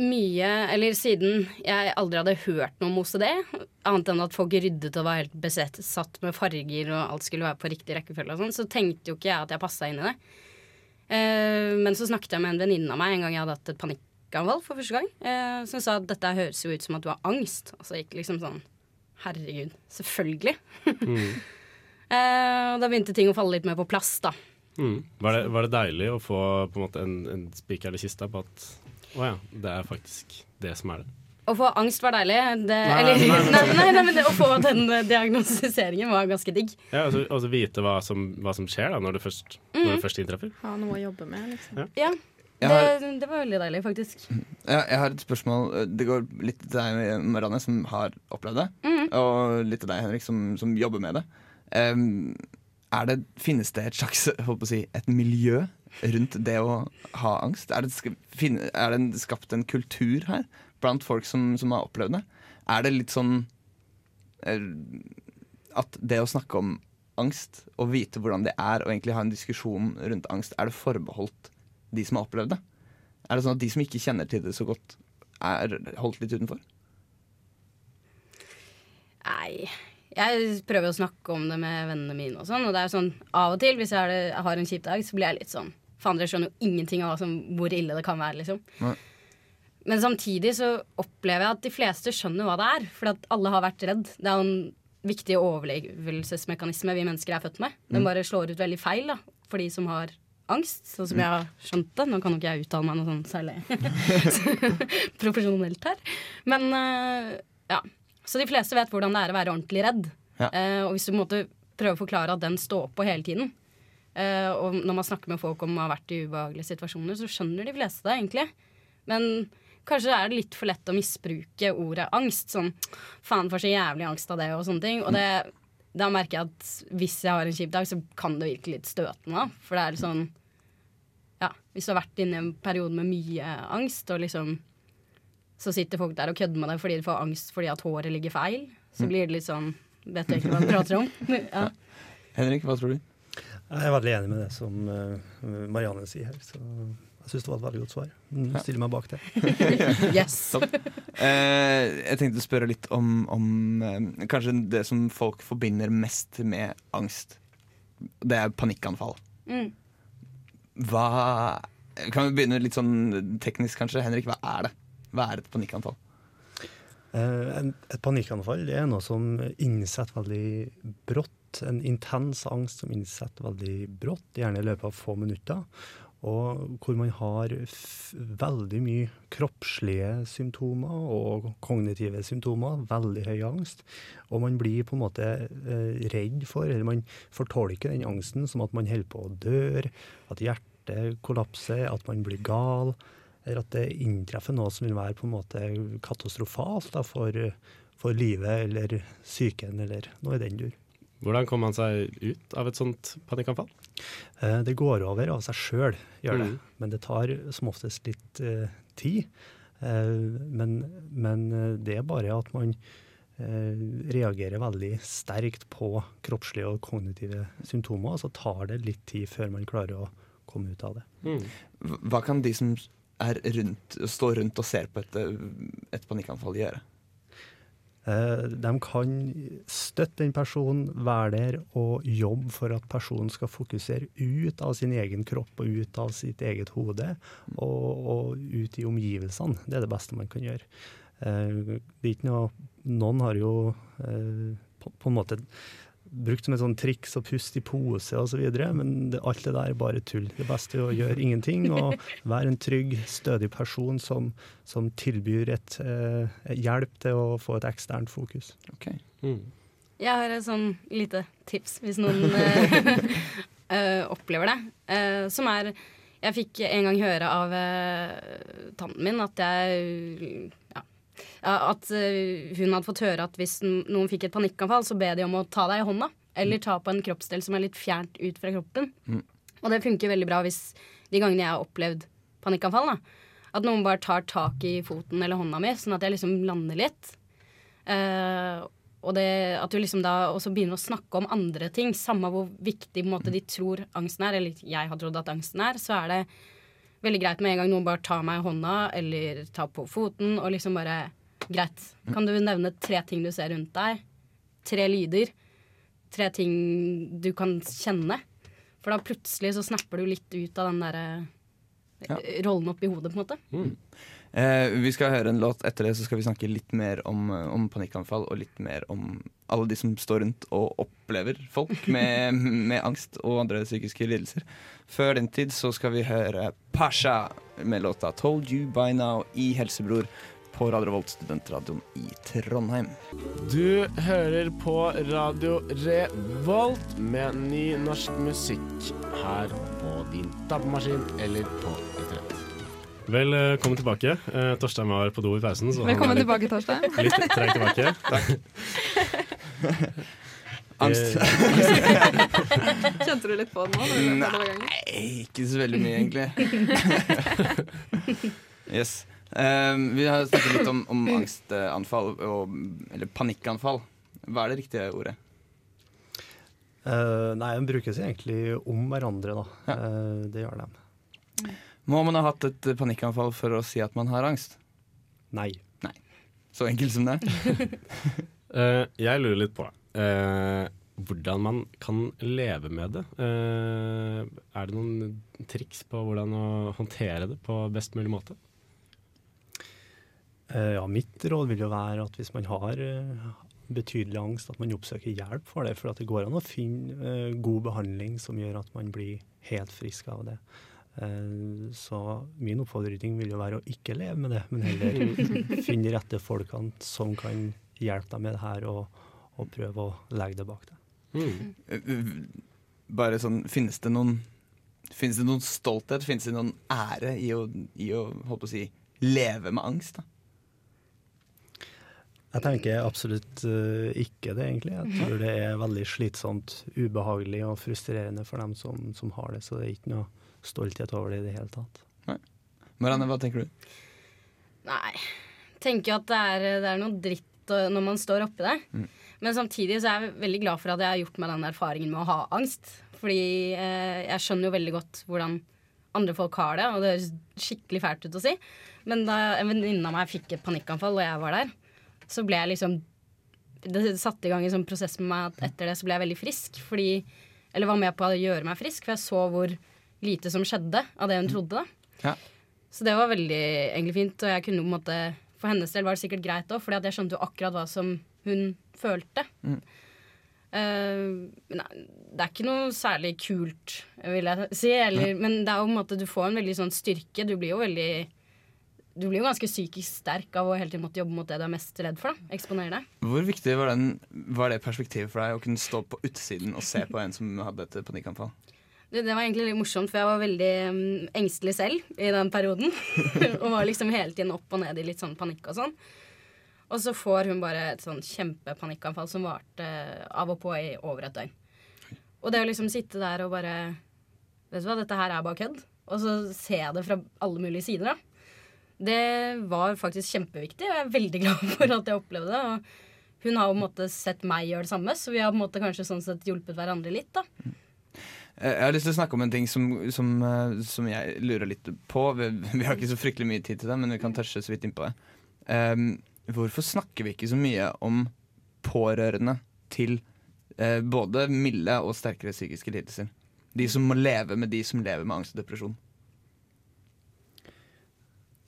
Mye, eller siden jeg aldri hadde hørt noe om OCD, annet enn at folk ryddet og var helt besett, satt med farger og alt skulle være på riktig rekkefølge og sånn, så tenkte jo ikke jeg at jeg passa inn i det. Eh, men så snakket jeg med en venninne av meg en gang jeg hadde hatt et panikkanfall for første gang, eh, som sa at dette høres jo ut som at du har angst. Og så gikk liksom sånn Herregud, selvfølgelig. eh, og da begynte ting å falle litt mer på plass, da. Mm. Var, det, var det deilig å få på en måte en, en spiker i kista på at å ja, det er faktisk det som er det? Å få angst var deilig. Det, Nei, eller, nei, nei, nei, nei, nei, men det, å få den eh, diagnostiseringen var ganske digg. Ja, Og så vite hva som, hva som skjer da, når det først, når det først inntreffer. Ha noe å jobbe med, liksom. Ja, det, har, det var veldig deilig, faktisk. ja, jeg har et spørsmål. Det går litt til deg, Marianne, som har opplevd det. Mm. Og litt til deg, Henrik, som, som jobber med det. Um, det. Finnes det et slags si, et miljø rundt det å ha angst? Er det, er det skapt en kultur her blant folk som, som har opplevd det? Er det litt sånn eh, at det å snakke om angst og vite hvordan det er, og egentlig ha en diskusjon rundt angst, er det forbeholdt de som har opplevd det? Er det sånn at de som ikke kjenner til det så godt, er holdt litt utenfor? Nei. Jeg prøver å snakke om det med vennene mine og sånn, og det er sånn av og til, hvis jeg har, det, jeg har en kjip dag, så blir jeg litt sånn faen, dere skjønner jo ingenting av som, hvor ille det kan være, liksom. Nei. Men samtidig så opplever jeg at de fleste skjønner hva det er, for at alle har vært redd. Det er jo en viktig overlevelsesmekanisme vi mennesker er født med. Den bare slår ut veldig feil da, for de som har angst, sånn som jeg har skjønt det. Nå kan jo ikke jeg uttale meg noe sånn særlig profesjonelt her. Men eh, ja. Så de fleste vet hvordan det er å være ordentlig redd. Ja. Eh, og hvis du på en måte prøver å forklare at den står på hele tiden, eh, og når man snakker med folk om å ha vært i ubehagelige situasjoner, så skjønner de fleste det egentlig. Men kanskje er det litt for lett å misbruke ordet angst. Sånn faen, for så jævlig angst av det, og sånne ting. Og det, da merker jeg at hvis jeg har en kjip dag, så kan det virke litt støtende. For det er sånn hvis du har vært inne i en periode med mye angst, og liksom så sitter folk der og kødder med deg fordi de får angst fordi at håret ligger feil, så blir det litt sånn Vet du ikke hva du prater om? ja. Henrik, hva tror du? Jeg er veldig enig med det som eh, Marianne sier her. Så jeg syns det var et veldig godt svar. Nå Stiller meg bak det. Yes. Eh, jeg tenkte å spørre litt om, om eh, kanskje det som folk forbinder mest med angst. Det er panikkanfall. Mm. Hva Kan vi begynne litt sånn teknisk, kanskje? Henrik, hva er det? Hva er et panikkanfall? Eh, et panikkanfall det er noe som innsetter veldig brått. En intens angst som innsetter veldig brått, gjerne i løpet av få minutter. Og hvor man har veldig mye kroppslige symptomer og kognitive symptomer. Veldig høy angst. Og man blir på en måte eh, redd for, eller man fortolker den angsten som at man holder på å dø, at hjertet kollapser, at man blir gal. Eller at det inntreffer noe som vil være på en måte katastrofalt da, for, for livet eller psyken eller noe i den dur. Hvordan kommer man seg ut av et sånt panikkanfall? Eh, Det går over av seg sjøl, gjør det. Mm. Men det tar som oftest litt eh, tid. Eh, men, men eh, det er bare at man eh, reagerer veldig sterkt på kroppslige og kognitive symptomer, og så tar det litt tid før man klarer å komme ut av det. Mm. Hva kan de som er rundt, står rundt og ser på et, et panikkanfall, gjøre? Eh, De kan støtte den personen, være der og jobbe for at personen skal fokusere ut av sin egen kropp og ut av sitt eget hode, og, og ut i omgivelsene. Det er det beste man kan gjøre. Eh, Det er ikke noe Noen har jo eh, på, en måte brukt som et sånn triks å puste i pose osv., men det, alt det der er bare tull. Det beste er å gjøre ingenting og være en trygg, stødig person som, som tilbyr et, eh, hjelp til å få et eksternt fokus. Mm. Jeg har et sånn lite tips hvis noen eh, eh, opplever det. Eh, som er Jeg fikk en gang høre av eh, tanten min at jeg ja, At eh, hun hadde fått høre at hvis noen fikk et panikkanfall, så be de om å ta deg i hånda. Eller ta på en kroppsdel som er litt fjernt ut fra kroppen. Mm. Og det funker veldig bra hvis de gangene jeg har opplevd panikkanfall, da, at noen bare tar tak i foten eller hånda mi, sånn at jeg liksom lander litt. Uh, og det, at du liksom da også begynner å snakke om andre ting, samme hvor viktig måte, de tror angsten er, eller jeg har trodd at angsten er, så er det veldig greit med en gang noen bare tar meg i hånda eller tar på foten og liksom bare Greit. Kan du nevne tre ting du ser rundt deg? Tre lyder? Tre ting du kan kjenne? For da plutselig så snapper du litt ut av den derre Ja. rollen oppi hodet, på en måte. Eh, vi skal høre en låt. Etter det så skal vi snakke litt mer om, eh, om panikkanfall, og litt mer om alle de som står rundt og opplever folk med, med angst og andre psykiske lidelser. Før den tid så skal vi høre Pasha med låta 'Told You By Now' i Helsebror på Radio Revolt, studentradioen i Trondheim. Du hører på Radio Revolt med ny norsk musikk her på din tappemaskin eller på internett. Velkommen tilbake. Eh, Torstein var på do i pausen. Så Velkommen litt, tilbake, Torstein. litt treg tilbake. Angst? Kjente du litt på det nå? Nei, ikke så veldig mye, egentlig. yes. Um, vi har snakket litt om, om angstanfall, og, eller panikkanfall. Hva er det riktige ordet? Uh, nei, de brukes egentlig om hverandre, da. Ja. Uh, det gjør de. Må man ha hatt et panikkanfall for å si at man har angst? Nei. Nei. Så enkelt som det? uh, jeg lurer litt på uh, hvordan man kan leve med det. Uh, er det noen triks på hvordan å håndtere det på best mulig måte? Eh, ja, mitt råd vil jo være at hvis man har betydelig angst, at man oppsøker hjelp for det. For at det går an å finne god behandling som gjør at man blir helt frisk av det. Eh, så min oppfordring vil jo være å ikke leve med det, men heller finne de rette folkene som kan hjelpe deg med det her, og, og prøve å legge det bak deg. Mm. Bare sånn, finnes det noen Finnes det noen stolthet, finnes det noen ære i å, i å holdt på å si, leve med angst? da? Jeg tenker absolutt uh, ikke det, egentlig. Jeg tror det er veldig slitsomt, ubehagelig og frustrerende for dem som, som har det. Så det er ikke noe stolthet over det i det hele tatt. Marianne, hva tenker du? Nei. Tenker at det er, det er noe dritt når man står oppi det. Mm. Men samtidig så er jeg veldig glad for at jeg har gjort meg den erfaringen med å ha angst. Fordi eh, jeg skjønner jo veldig godt hvordan andre folk har det, og det høres skikkelig fælt ut å si. Men da en venninne av meg fikk et panikkanfall, og jeg var der, så ble jeg liksom Det satte i gang en sånn prosess med meg at etter det så ble jeg veldig frisk. Fordi Eller var med på å gjøre meg frisk, for jeg så hvor lite som skjedde av det hun trodde. da Ja. så det var veldig egentlig fint. Og jeg kunne på en måte For hennes del var det sikkert greit òg, for jeg skjønte jo akkurat hva som hun følte. Mm. Uh, nei, det er ikke noe særlig kult, vil jeg si. Eller, men det er jo på en måte du får en veldig sånn styrke. Du blir jo veldig Du blir jo ganske psykisk sterk av å hele tiden måtte jobbe mot det du er mest redd for. da Eksponere deg. Hvor viktig var, den, var det perspektivet for deg å kunne stå på utsiden og se på en som hadde et panikkanfall? Det, det var egentlig litt morsomt, for jeg var veldig mm, engstelig selv i den perioden. og var liksom hele tiden opp og ned i litt sånn panikk og sånn. Og så får hun bare et sånn kjempepanikkanfall som varte av og på i over et døgn. Og det å liksom sitte der og bare Vet du hva, dette her er bare kødd. Og så ser jeg det fra alle mulige sider, da. Det var faktisk kjempeviktig, og jeg er veldig glad for at jeg opplevde det. Og hun har jo på en måte sett meg gjøre det samme, så vi har på en måte kanskje sånn sett hjulpet hverandre litt, da. Jeg har lyst til å snakke om en ting som, som, eh, som jeg lurer litt på. Vi, vi har ikke så fryktelig mye tid til det, men vi kan touche så vidt innpå det. Um, hvorfor snakker vi ikke så mye om pårørende til uh, både milde og sterkere psykiske lidelser? De som må leve med de som lever med angst og depresjon.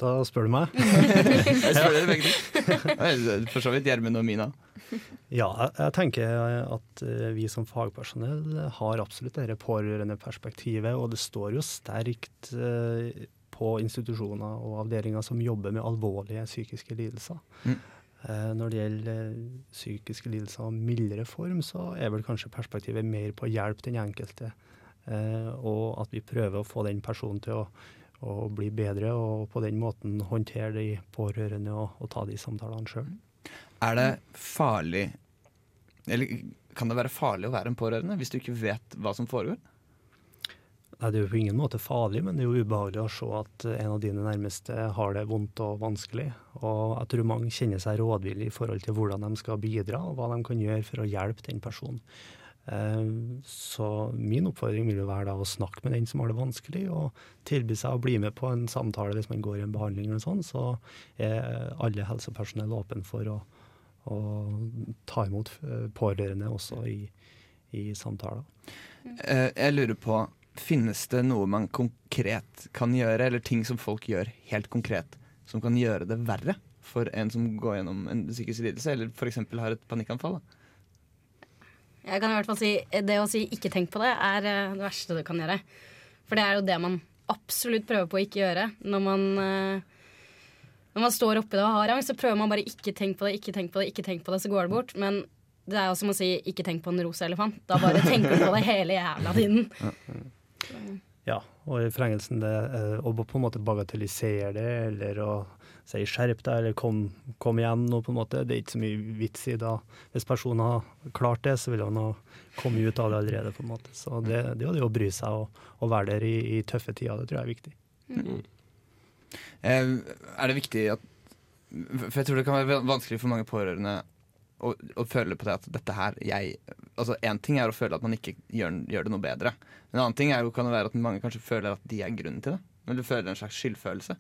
Da spør du meg. Jeg spør dere begge to. For så vidt Gjermund og Mina. Ja, jeg, tenker at eh, vi som fagpersonell har absolutt dette pårørendeperspektivet, og det står jo sterkt eh, på institusjoner og avdelinger som jobber med alvorlige psykiske lidelser. Mm. Eh, Når det gjelder eh, psykiske lidelser av mildere form, så er vel kanskje perspektivet mer på å hjelpe den enkelte, eh, og at vi prøver å få den personen til å, å bli bedre, og på den måten håndtere de pårørende og, og ta de samtalene sjøl. Er det farlig Eller kan det være farlig å være en pårørende hvis du ikke vet hva som foregår? Nei, Det er jo på ingen måte farlig, men det er jo ubehagelig å se at en av dine nærmeste har det vondt og vanskelig. Og jeg tror mange kjenner seg rådvillige i forhold til hvordan de skal bidra, og hva de kan gjøre for å hjelpe den personen. Eh, Så min oppfordring vil jo være da å snakke med den som har det vanskelig, og tilby seg å bli med på en samtale hvis man går i en behandling eller sånn, så er alle helsepersonell åpne for å, å ta imot eh, pårørende også i, i samtaler. Eh, Jeg lurer på, finnes det noe man konkret kan gjøre, eller ting som folk gjør helt konkret, som kan gjøre det verre for en som går gjennom en psykisk lidelse, eller f.eks. har et panikkanfall? Da? Jeg kan i hvert fall si Det å si 'ikke tenk på det' er eh, det verste du kan gjøre. For det er jo det man absolutt prøver på å ikke gjøre. Når man, eh, når man står oppi det og har angst, så prøver man bare 'ikke tenk på det', ikke tenk på det, ikke tenk på det, så går det bort. Men det er jo som å si 'ikke tenk på en rosa elefant'. Da bare tenker du på det hele jævla tiden. Ja, og i forlengelsen det eh, å på en måte bagatellisere det, eller å si 'skjerp deg', eller kom, 'kom igjen' nå, på en måte. Det er ikke så mye vits i da. Hvis personen har klart det, så vil han ha kommet ut av det allerede, på en måte. Så det, det er det å bry seg og, og være der i, i tøffe tider, det tror jeg er viktig. Mm. Er det viktig at For jeg tror det kan være vanskelig for mange pårørende å, å føle på det at dette her jeg, Altså Én ting er å føle at man ikke gjør, gjør det noe bedre. En annen ting er jo, kan det være at mange kanskje føler at de er grunnen til det. Eller føler en slags skyldfølelse.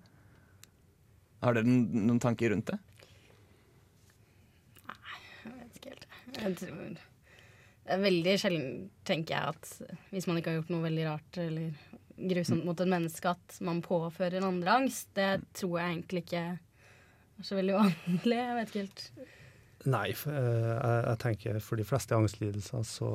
Har dere noen, tanker rundt det? Nei, Jeg vet ikke helt. Jeg tror det er veldig sjelden, tenker jeg, at hvis man ikke har gjort noe veldig rart eller grusomt mot et menneske at man påfører andre angst, det tror jeg egentlig ikke er så veldig vanlig. Jeg vet ikke helt. Nei, eh, jeg, jeg tenker for de fleste angstlidelser så,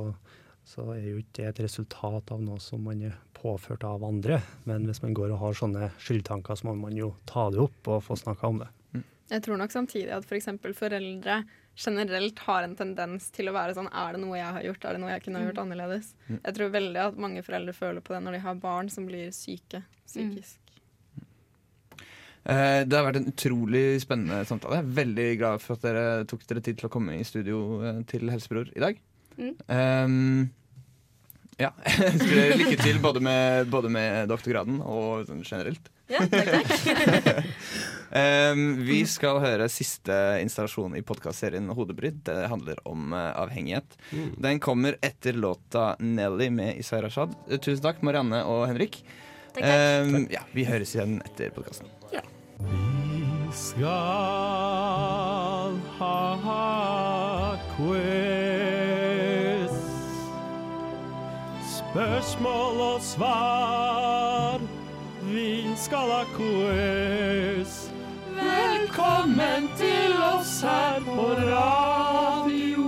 så er jo ikke det et resultat av noe som man er påført av andre. Men hvis man går og har sånne skyldtanker, så må man jo ta det opp og få snakka om det. Jeg tror nok samtidig at f.eks. For foreldre generelt har en tendens til å være sånn Er det noe jeg har gjort? Er det noe jeg kunne ha gjort annerledes? Jeg tror veldig at mange foreldre føler på det når de har barn som blir syke psykisk. Eh, Det har vært en utrolig spennende samtale. Jeg er veldig glad for at dere tok dere tid til å komme i studio eh, til Helsebror i dag. Mm. Um, ja. Lykke til både med, både med doktorgraden og sånn generelt. Ja, takk, takk. Um, vi skal høre siste installasjon i podkastserien Hodebrydd. Det handler om uh, avhengighet. Den kommer etter låta 'Nelly' med Isai Rashad. Eh, Tusen takk, Marianne og Henrik. Takk, takk. Um, ja, vi høres igjen etter podkasten. Vi skal ha quiz. Spørsmål og svar. Vi skal ha quiz. Velkommen til oss her på radio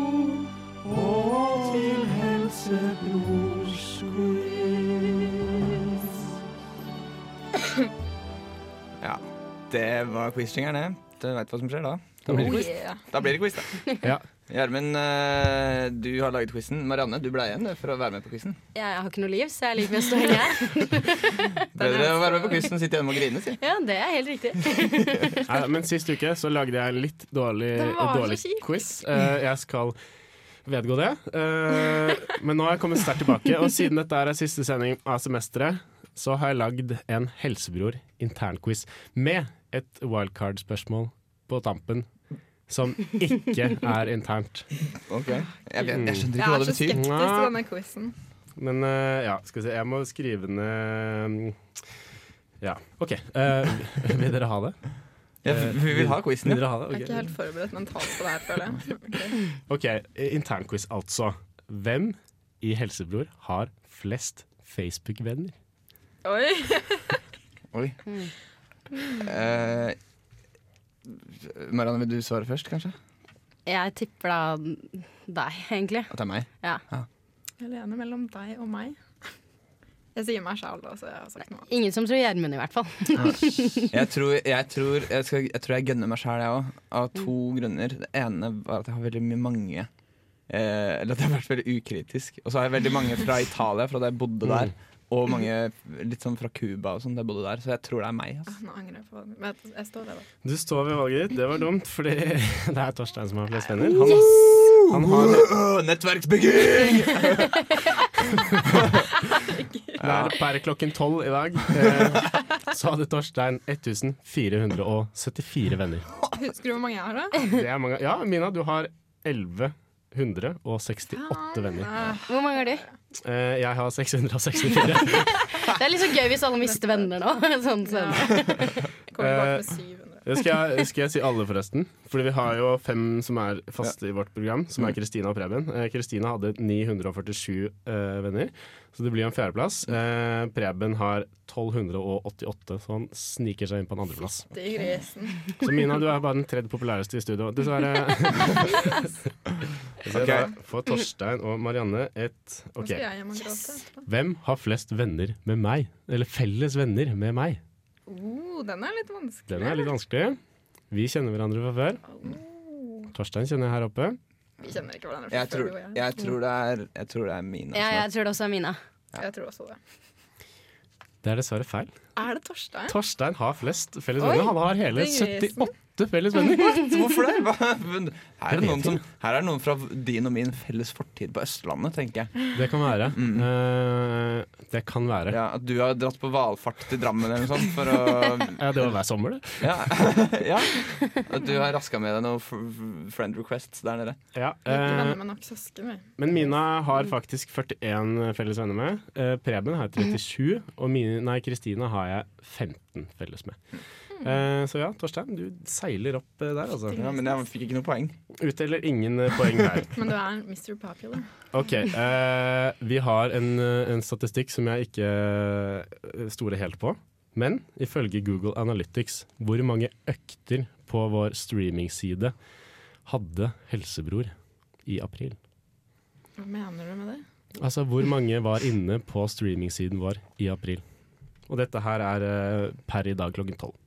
og til Helsebrors quiz. Ja, det var quiz-jingeren, det. Du veit hva som skjer da. Da blir det quiz. Da blir det quiz, da. Ja. Gjermund, eh, du har laget quizen. Marianne, du ble igjen for å være med på quizen. Jeg har ikke noe liv, så jeg liker best å henge her. Bedre å være med på quizen enn sitte hjemme og grine, si. Ja, det er helt riktig. Nei, men sist uke så lagde jeg en litt dårlig, Den var så dårlig quiz. Eh, jeg skal vedgå det. Eh, men nå har jeg kommet sterkt tilbake, og siden dette er siste sending av semesteret, så har jeg lagd en Helsebror internquiz med et wildcard-spørsmål på tampen. Som ikke er internt. Ok. Jeg, vet, jeg skjønner Jeg ikke hva er så skeptisk til denne quizen. Men uh, ja, skal vi se. Jeg må skrive ned mm, Ja, OK. Uh, vil dere ha det? Ja, vi vil ha quizen, Vil ja. dere ha det? Jeg er ikke helt forberedt mentalt på det her, føler jeg. OK, internquiz altså. Hvem i Helsebror har flest Facebook-venner? Oi! Oi. Eh, Marianne, vil du svare først, kanskje? Jeg tipper da deg, egentlig. At det er meg? Ja. Jeg lener mellom deg og meg. Jeg sier meg sjæl, da, så jeg har sagt noe. Ingen som tror Gjermund, i hvert fall. Jeg tror jeg, tror, jeg, skal, jeg, tror jeg gønner meg sjæl, jeg òg. Av to grunner. Det ene var at jeg har veldig mye mange eh, Eller at jeg har vært veldig ukritisk. Og så har jeg veldig mange fra Italia, fra da jeg bodde der. Og mange litt sånn fra Cuba og sånn Det jeg bodde der. Så jeg tror det er meg. Ah, Altså. Nå angrer jeg på valget Men jeg- jeg står ved det. Du står ved valget ditt. Det var dumt, fordi det er Torstein som har flest venner. Han, han har nettverksbygging! Det er per klokken tolv i dag. Eh, så hadde Torstein 1474 venner. Husker du hvor mange jeg har, da? Det er mange. Ja, Mina, du har 1168 venner. Ah, Hvor mange har du? Eh, jeg har 664. Det er litt så gøy hvis alle mister venner nå. Sånn, sånn. Eh, bak med 700. Det skal, jeg, skal jeg si alle, forresten? Fordi vi har jo fem som er faste i vårt program, som er Kristina og Preben. Eh, Kristina hadde 947 uh, venner, så det blir en fjerdeplass. Uh, Preben har 1288, så han sniker seg inn på en andreplass. Er. Så Mina, du er bare den tredje populæreste i studio. Dessverre. Okay. For Torstein og Marianne et OK. Hvem har flest venner med meg? Eller felles venner med meg? Oh, den er litt vanskelig. Den er litt vanskelig. Vi kjenner hverandre fra før. Oh. Torstein kjenner jeg her oppe. Vi kjenner ikke hverandre fra jeg tror, før. Jeg tror, er, jeg tror, det er, Mina. Ja, jeg tror det også er Mina. Ja. Jeg tror også det. Det er dessverre feil. Er det Torstein? Torstein har flest felles venner. Han har hele 78 skapte felles venner. Hvorfor det? Hva? Her er, det noen som, her er noen fra din og min felles fortid på Østlandet, tenker jeg. Det kan være. Mm. Uh, det kan være. Ja, at du har dratt på valfart til Drammen eller noe sånt for å Ja, det var hver sommer, det. Ja. ja. At du har raska med deg noen friend requests der nede. Ja. Uh, men Mina har faktisk 41 felles venner med. Uh, Preben har 37, og Kristina har jeg 15 felles med. Eh, så ja, Torstein, du seiler opp eh, der, altså. Ja, men jeg fikk ikke noe poeng. Utdeler ingen eh, poeng der. Men du er Mr. Popular. Ok, Uh, vi har en, en statistikk som jeg ikke stoler helt på. Men ifølge Google Analytics, hvor mange økter på vår streamingside hadde Helsebror i april? Hva mener du med det? Altså, hvor mange var inne på streamingsiden vår i april? Og dette her er per i dag klokken tolv.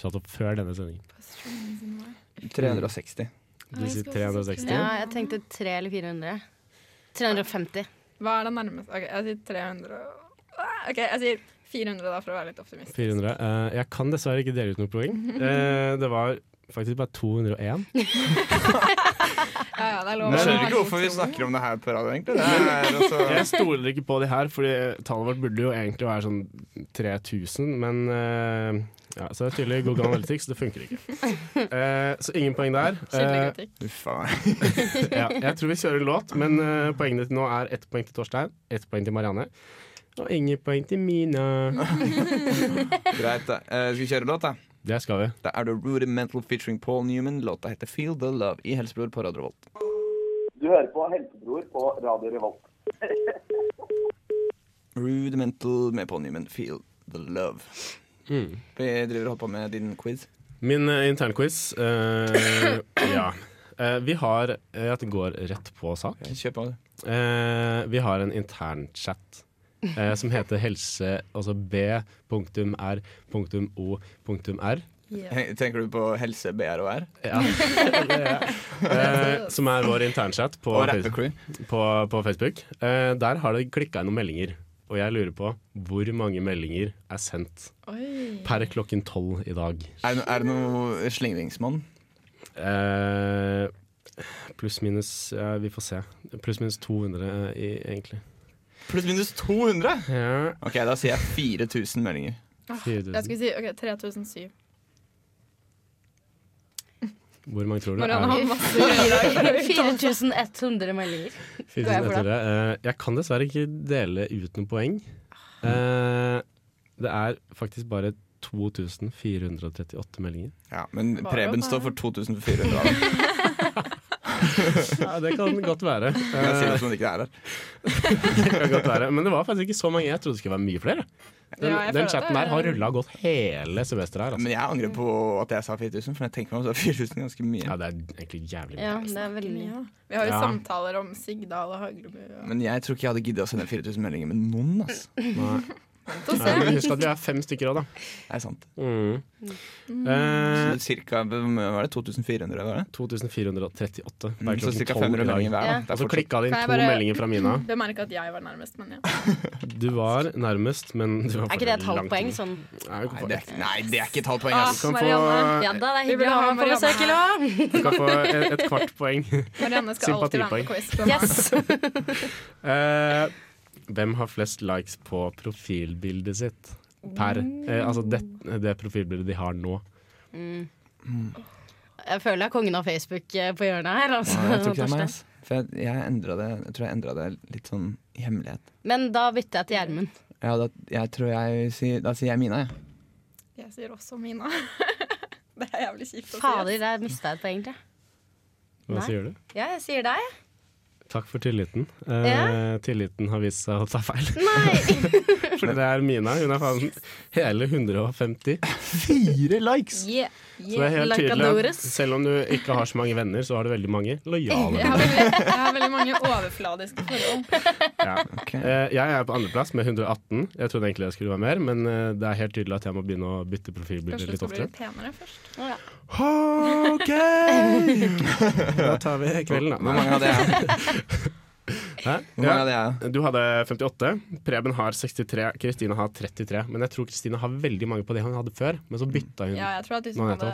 Satt opp før denne sendingen. På streamingen vår? 360. Du sier 360. Ja, jeg tenkte 300 eller 400. 350. Hva er det nærmeste? Ok, jeg sier 300 Ah, OK, jeg sier 400 da, for å være litt optimistisk. 400. Eh, jeg kan dessverre ikke dele ut noe poeng. Eh, det var faktisk bare 201. Ja, ja, det er lov. Men jeg skjønner ikke hvorfor vi snakker om det her på radio, egentlig. Det er, altså, Jeg stoler ikke på de her, Fordi tallet vårt burde jo egentlig være sånn 3000, men uh, ja, Så det er tydelig Google Analytics, det funker ikke. Eh, så ingen poeng der. Skikkelig. Uff a meg. ja, jeg tror vi kjører låt, men eh, poengene til nå er ett poeng til Torstein, ett poeng til Marianne. Og ingen poeng til Mina. Greit, da. Eh, skal vi kjøre låt, da? Det skal vi. Da er det Rudimental featuring Paul Newman. Låta heter Feel the Love i Helsebror på Radio Revolt. Du hører på Helsebror på Radio Revolt. Rudimental med Paul Newman, Feel the Love. Mm. Vi driver og holder på med din quiz. Min uh, internquiz Uh, Ja. Uh, vi har eh, At det går rett på sak. Kjør på. Uh, vi har en internchat eh, som heter helse, altså b.r.o.r. Yeah. Tenker du på helse, BR og R? Ja. Eh, som er vår internchat på, på, på Facebook. Eh, der har det klikka inn noen meldinger. Og jeg lurer på hvor mange meldinger er sendt Oi. per klokken tolv i dag. Er det, er det noe slingringsmonn? Eh, Pluss minus ja, Vi får se. Pluss minus 200, eh, i, egentlig. Pluss minus 200? Ja, Ok, da sier jeg 4000 meldinger. 4000. Jeg skulle si ok, 3007. Hvor mange tror du? Marianne har masse greier. 4100 meldinger. Går jeg for 4100. Eh, jeg kan dessverre ikke dele ut noen poeng. Eh, det er faktisk bare 2438 meldinger. Ja, Men Preben står for 2400. da. Ja, det kan godt være. Jeg sier det som det ikke er her. det kan godt være. Men det var faktisk ikke så mange. Jeg trodde det skulle være mye flere. Den, Ja, den chatten der har rulla godt hele semesteret her. Altså. Men jeg angrer på at jeg sa 4000, for jeg tenker meg om så er 4000 ganske mye. Ja, det er egentlig jævlig Ja, mye. det er veldig mye. Ja. Vi har jo Ja. samtaler om Sigdal og Haglebu. og- Men jeg tror ikke jeg hadde giddet å sende 4000 meldinger med noen. altså. Nei. Få se. Nei, men husk at vi er fem stykker òg, da. Det er sant. Mm. Mm. Eh, cirka, hva var det 2400? Var det? 2438 Mm, så ca. cirka 12 500 meldinger hver. Ja. Og så klikka det inn to bare- meldinger fra Mina. Bemerke at jeg var nærmest, men ja. Du var nærmest, men du var Er ikke det et halvt poeng? Sånn. Nei, Nei, det er, nei, det er ikke et halvt poeng. Ah, kan få, Marianne. Ja da, det er hyggelig å ha på besøk i lag. du kan få et, et kvart poeng. Marianne skal alltid være med Sympatipoeng. på quiz. Yes. Eh, hvem har flest likes på profilbildet sitt? Per, eh, altså det, det profilbildet de har nå. Mm. Jeg føler jeg er kongen av Facebook eh, på hjørnet her. Altså, Ja, jeg tror ikke det er meg. For jeg, jeg, det, jeg tror jeg endra det litt sånn i hemmelighet. Men da bytter jeg til Gjermund. Ja, da, jeg tror jeg sier, da sier jeg Mina, jeg. Jeg sier også Mina. Det er jævlig kjipt å si. Fader, der mista jeg et poeng, tror jeg. Hva Nei. sier du? Ja, jeg sier deg. Takk for tilliten. Eh, Tilliten har vist seg å ta feil. Nei! Fordi det er Mina. Hun har faen hele 154 likes! Yeah. Så det er helt Like tydelig at selv om du ikke har så mange venner, så har du veldig mange lojale Jeg har, veldig, jeg har veldig mange overfladiske forhold. Ja. Ok. Eh, Jeg er på andreplass med 118. Jeg trodde egentlig det skulle være mer, men eh, det er helt tydelig at jeg må begynne å bytte profilbilder litt oftere. Å, ja. OK! Da tar vi kvelden, da. Hvor mange hadde jeg? Hæ? Hvor mange Ja. hadde jeg? Du hadde 58, Preben har 63, Kristina har 33. Men jeg tror Kristina har veldig mange på det hun hadde før. Men så bytta hun. Ja, jeg tror at hvis hun hadde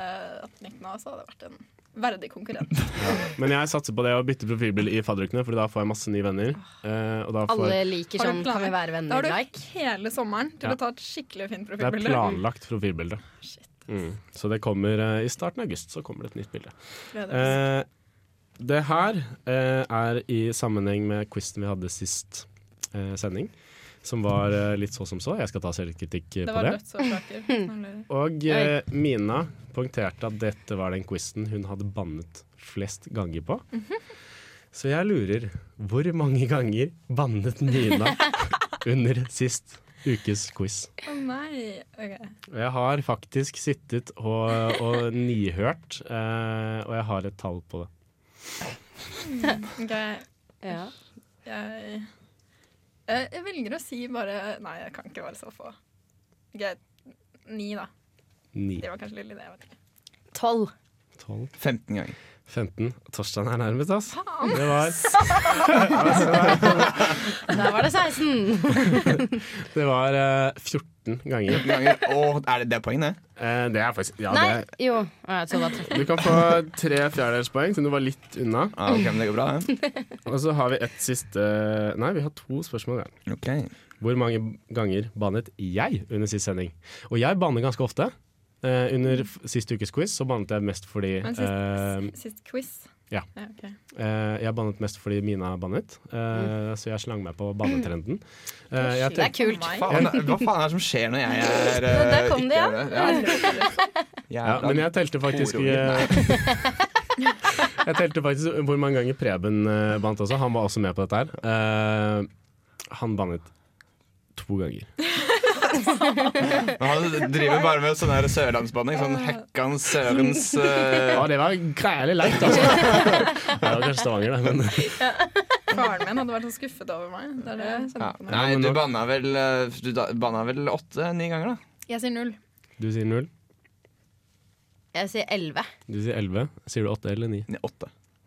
18-19 år, så hadde det vært en verdig konkurrent. Men jeg satser på det å bytte profilbilde i fadderukene, for da får jeg masse nye venner. Eh, og da får Alle liker sånn? Kan vi være venner Da har du Like. hele sommeren til Ja. å ta et skikkelig fint Det er planlagt profilbilde. Shit, Mm. Så det kommer uh, i starten av august så kommer det et nytt bilde. gleder oss. Eh, det her eh, er i sammenheng med quizen vi hadde sist eh, sending. som var eh, litt så som så. Jeg skal ta selvkritikk Det på det. Og eh, Mina poengterte at dette var den quizen hun hadde bannet flest ganger på. Så jeg lurer, hvor mange ganger bannet Mina under sist ukes quiz? Å nei. OK. Jeg har faktisk sittet og, og nihørt, eh, og jeg har et tall på det. Mm. OK. Ja. Jeg, jeg velger å si bare Nei, jeg kan ikke være så få. OK, ni, da. Ni. Det var kanskje litt idé, jeg vet ikke. Tolv. 15 ganger. 15. Torstein er nærmest, oss Faen. Det var Da var det 16. det var eh, 14 13 ganger. ganger. Oh, er det, det er det? Eh, det er faktisk ja, Nei, det. jo. Jeg tror det var 13. Du kan få tre fjerdedelspoeng, siden du var litt unna. Ah, ok, men det går bra ja. Og så har vi et siste Nei, vi har to spørsmål igjen. Okay. Hvor mange ganger banet jeg under sist sending? Og jeg banner ganske ofte. Eh, under sist ukes quiz så banet jeg mest fordi Men sist, eh, sist quiz? Ja. ok. eh, Jeg bannet mest fordi Mina bannet, eh, så jeg slang meg på bannetrenden. Eh, Det er kult. Faen, hva faen er det som skjer når jeg er Der kom det, ja. er ja, men jeg telte faktisk Jeg telte faktisk hvor mange ganger Preben bannet også. Han var også med på dette her. Eh, han bannet to ganger. Men Han driver bare med sånn sørlandsbanning. Sånn Hekkan Sørens uh... Ja, det var grælig leit, altså. Det var kanskje Stavanger, da, men Faren min hadde vært så skuffet over meg. Det er det jeg ja. på. Nei, du banna vel eh, Du banna vel åtte-ni ganger, da? Jeg sier null. du sier null. Jeg sier 11. Du sier elleve. Sier du åtte eller ni? Nei,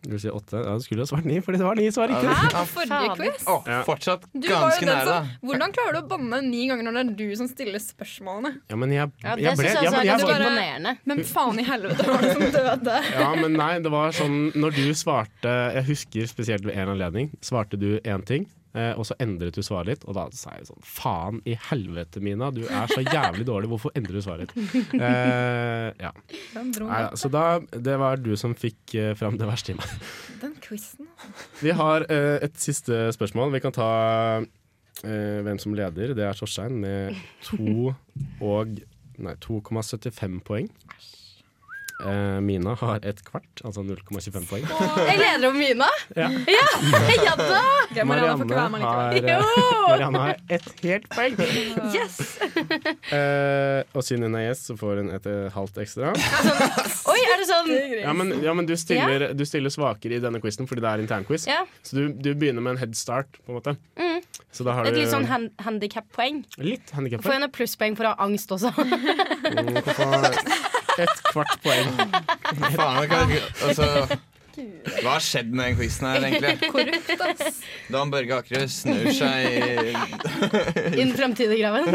Åtte. Du si åtte. Ja, du skulle ha svart ni, fordi det var ni svar riktig. Hæ? På forrige quiz? Å, fortsatt Du var jo ganske den nære, da. Hvordan klarer du å banne ni ganger når det er du som stiller spørsmålene? Ja, men jeg, Ja, det jeg ble syns jeg ja, også men er jeg ganske var, bare- imponerende. Men faen i helvete var det som døde? ja, men nei, det var sånn Når du svarte Jeg husker spesielt ved en anledning. Svarte du én ting, eh, og så endret du svaret litt. Og da sa jeg sånn Faen i helvete, Mina. Du er så jævlig dårlig. Hvorfor endrer du svaret ditt? Eh, ja. Nei, så da Det var du som fikk eh, fram det verste i meg. Den quizen. Vi har eh, et siste spørsmål. Vi kan ta eh, hvem som leder. Det er Torstein med to og Nei, 2,75 poeng. Eh, Mina har et kvart, altså 0,25 poeng. Jeg leder over Mina. Ja. Ja, ja da! Okay, Marianne får med har, eh, Marianne har et helt poeng. Yes! Eh, og siden hun er gjest, så får hun et eh, halvt ekstra. Oi, er det sånn Ja, men, ja, men du, stiller, du stiller svakere i denne quizen fordi det er internquiz. Ja. Så du, du begynner med en head start, på en måte. Mm. Så da har Et du litt sånn hand handikap-poeng. litt Får handikappoeng. jeg noe plusspoeng for å ha angst også? Mm, Et kvart poeng. Faen, hva, altså, hva har skjedd med den quizen her, egentlig? Korrupt, ass. Dan Børge Akerø snur seg i I den fremtidige graven.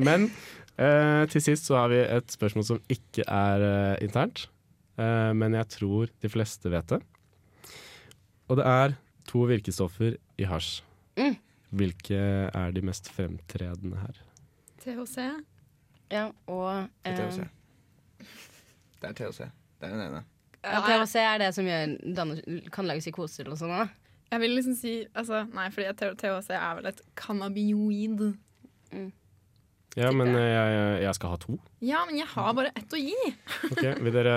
Men eh, til sist så har vi et spørsmål som ikke er eh, internt. Eh, men jeg tror de fleste vet det. Og det er to virkestoffer i hasj. Mm. Hvilke er de mest fremtredende her? THC. Ja, og eh, Det er THC. Det er den ene. ja, THC er det som gjør, danner, kan lage psykoser eller sånn. da. Jeg vil liksom si altså, Nei, fordi THC er vel et cannabinoid. Ja, men eh, jeg, jeg skal ha to. Ja, men jeg har bare ett å gi. Ok, Vil dere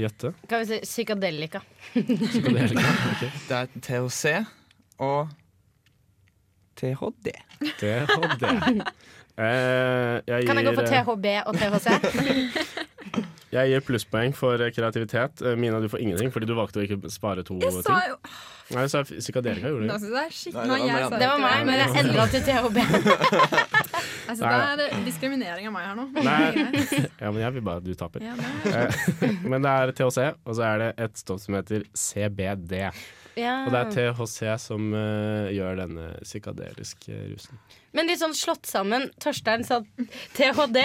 gjette? Kan vi si psykadelika? Psykadelika? Ok. Det er THC og THD. THD. Eh, jeg Kan jeg gå for eh, THB og THC? Jeg gir plusspoeng for eh, kreativitet. Eh, Mina, du får ingenting fordi du valgte å ikke spare to Jeg sa jo Nei, så er psykadelika gjorde det er skitt. Nei, Nei, det var Det var meg, men jeg endra til THB. Altså, det er diskriminering av meg her nå. Nei. Ja, men jeg vil bare at du taper. Ja, det. Eh, Men det er THC, og så er det et stoff som heter CBD. Ja. Og det er THC som uh, gjør denne psykadeliske rusen. Men litt sånn slått sammen. Torstein sa THD,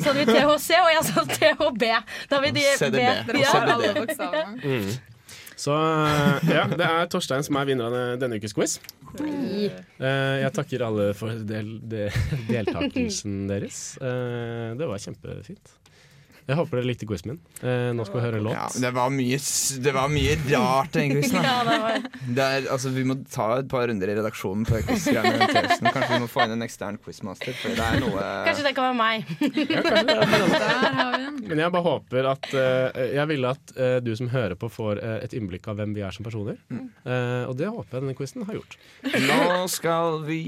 så hadde vi THC, og jeg sa THB. Da har vi de CDB. B- Ja. har alle. Så eh, ja, det er Torstein som er vinner av denne- ukes quiz. Eh, Jeg takker alle for del, de, deltakelsen deres. Eh, Det var kjempefint. Jeg håper dere likte quizen min. Eh, nå skal vi høre en låt. Ja, det, var mye, det var mye rart i den quizen. da. Ja, det var Det er, altså, vi må ta et par runder i redaksjonen på quizgreiene. Kanskje vi må få inn en ekstern quizmaster. Fordi det er noe Kanskje det kan være meg. Ja, det. Men jeg bare håper at uh, Jeg ville at uh, du som hører på, får uh, et innblikk av hvem vi er som personer. Eh, og det håper jeg denne quizen har gjort. Nå skal vi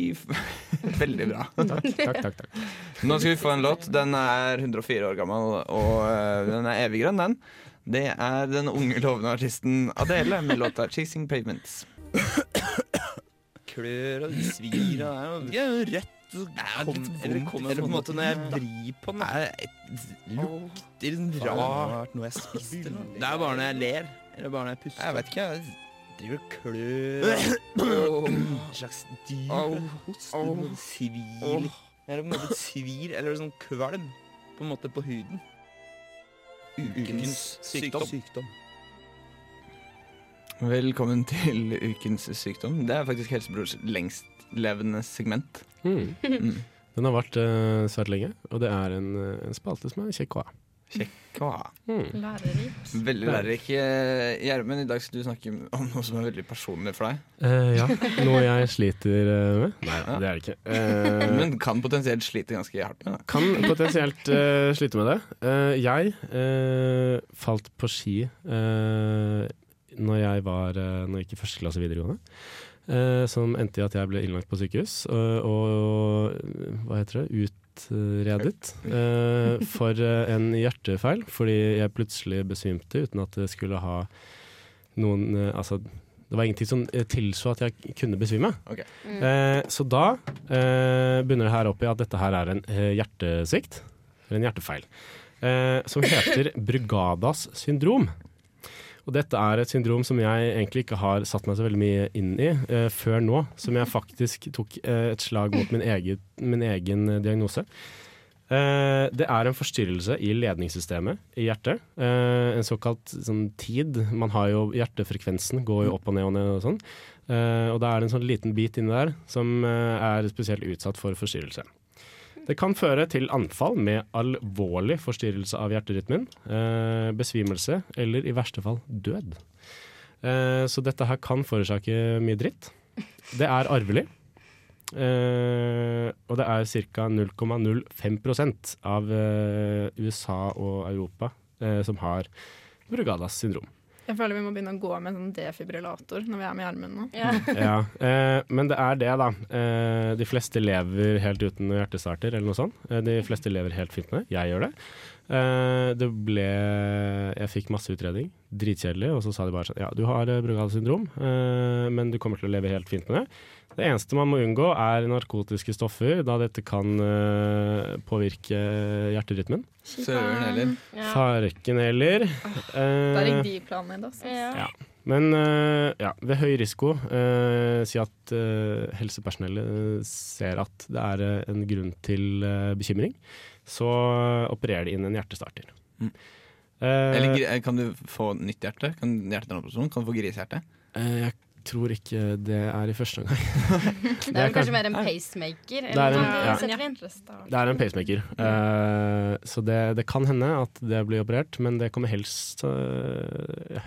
Veldig bra. Takk, takk, takk. takk. Nå skal vi få en låt. Den er 104 år gammel, og øh, den er evig grønn, den. Det er den unge, lovende artisten Adele med låta 'Chasing Pavements'. Klør og svir og det er jo rett eller, eller på en måte når jeg vrir på den Det lukter rart noe jeg spiste. Det er bare når jeg ler, eller bare når jeg puster. Jeg vet ikke, jeg driver og klør. En slags dyr. Hoster, svir Eller på en måte svir, eller sånn kvalm på en måte på huden. Ukens sykdom. Velkommen til ukens sykdom. Det er faktisk Helsebrors lengstlevende segment. Mm. Mm. Den har vart uh, svært lenge, og det er en, eh, en spalte som er kjekk å ha. Hva? Mm. Lærerikt. Veldig lærerik. Eh, Gjermund, i dag skal du snakke om noe som er veldig personlig for deg. Eh, ja, noe jeg sliter eh, med. Nei da, det er det ikke. Eh, Men kan potensielt slite ganske hardt med. det. Kan potensielt eh, slite med det. Eh, jeg eh, falt på ski uh, når jeg var uh, Når jeg gikk i første klasse videregående. eh, som endte i at jeg ble innlagt på sykehus og, og hva heter det, utredet uh, for eh, en hjertefeil. Fordi jeg plutselig besvimte uten at det skulle ha noen uh, Altså, det var ingenting som eh, tilså at jeg kunne besvime. Ok. Eh, så da eh, begynner det her opp i at dette her er en eh, hjertesvikt, eller en hjertefeil, eh, som heter Brugadas syndrom. Og dette er et syndrom som jeg egentlig ikke har satt meg så veldig mye inn i uh, før nå, som jeg faktisk tok uh, et slag mot min egen, min egen eh, diagnose. Uh, det er en forstyrrelse i ledningssystemet i hjertet. En såkalt sånn tid. Man har jo Hjertefrekvensen går jo opp og ned og ned og sånn. Og da er det en sånn liten bit inni der som er spesielt utsatt for forstyrrelse. Det kan føre til anfall med alvorlig forstyrrelse av hjerterytmen, eh, besvimelse eller i verste fall død. Eh, så dette her kan forårsake mye dritt. Det er arvelig. Eh, og det er ca. 0,05% av eh, USA og Europa eh, som har Brugadas syndrom. Jeg føler vi må begynne å gå med sånn defibrillator når vi er med Gjermund nå. Ja. ja, eh, men det er det, da. Eh, de fleste lever helt uten hjertestarter eller noe sånt. Eh, de fleste lever helt fint med det. Jeg gjør det. Eh, det ble Jeg fikk masse utredning. Dritkjedelig. Og så sa de bare sånn Ja, du har eh, syndrom, eh, men du kommer til å leve helt fint med det. Det eneste man må unngå, er narkotiske stoffer, da dette kan uh, påvirke hjerterytmen. Søren heller. Ja. Farken heller. Oh, da er det de planene ass. Ja. Ja. Men uh, ja, ved høy risiko uh, si at eh, helsepersonellet eh, ser at det er eh, en grunn til eh, bekymring, så opererer de inn en hjertestarter. Mm. Eh, Eller kan du få nytt hjerte? Kan hjertetransplantasjon? Kan du få grisehjerte? eh, jeg tror ikke det er i første omgang. Det er kanskje mer en pacemaker? Det er en- ja. Det er en pacemaker, Uh, så det, det kan hende at det blir operert, men det kommer helst uh,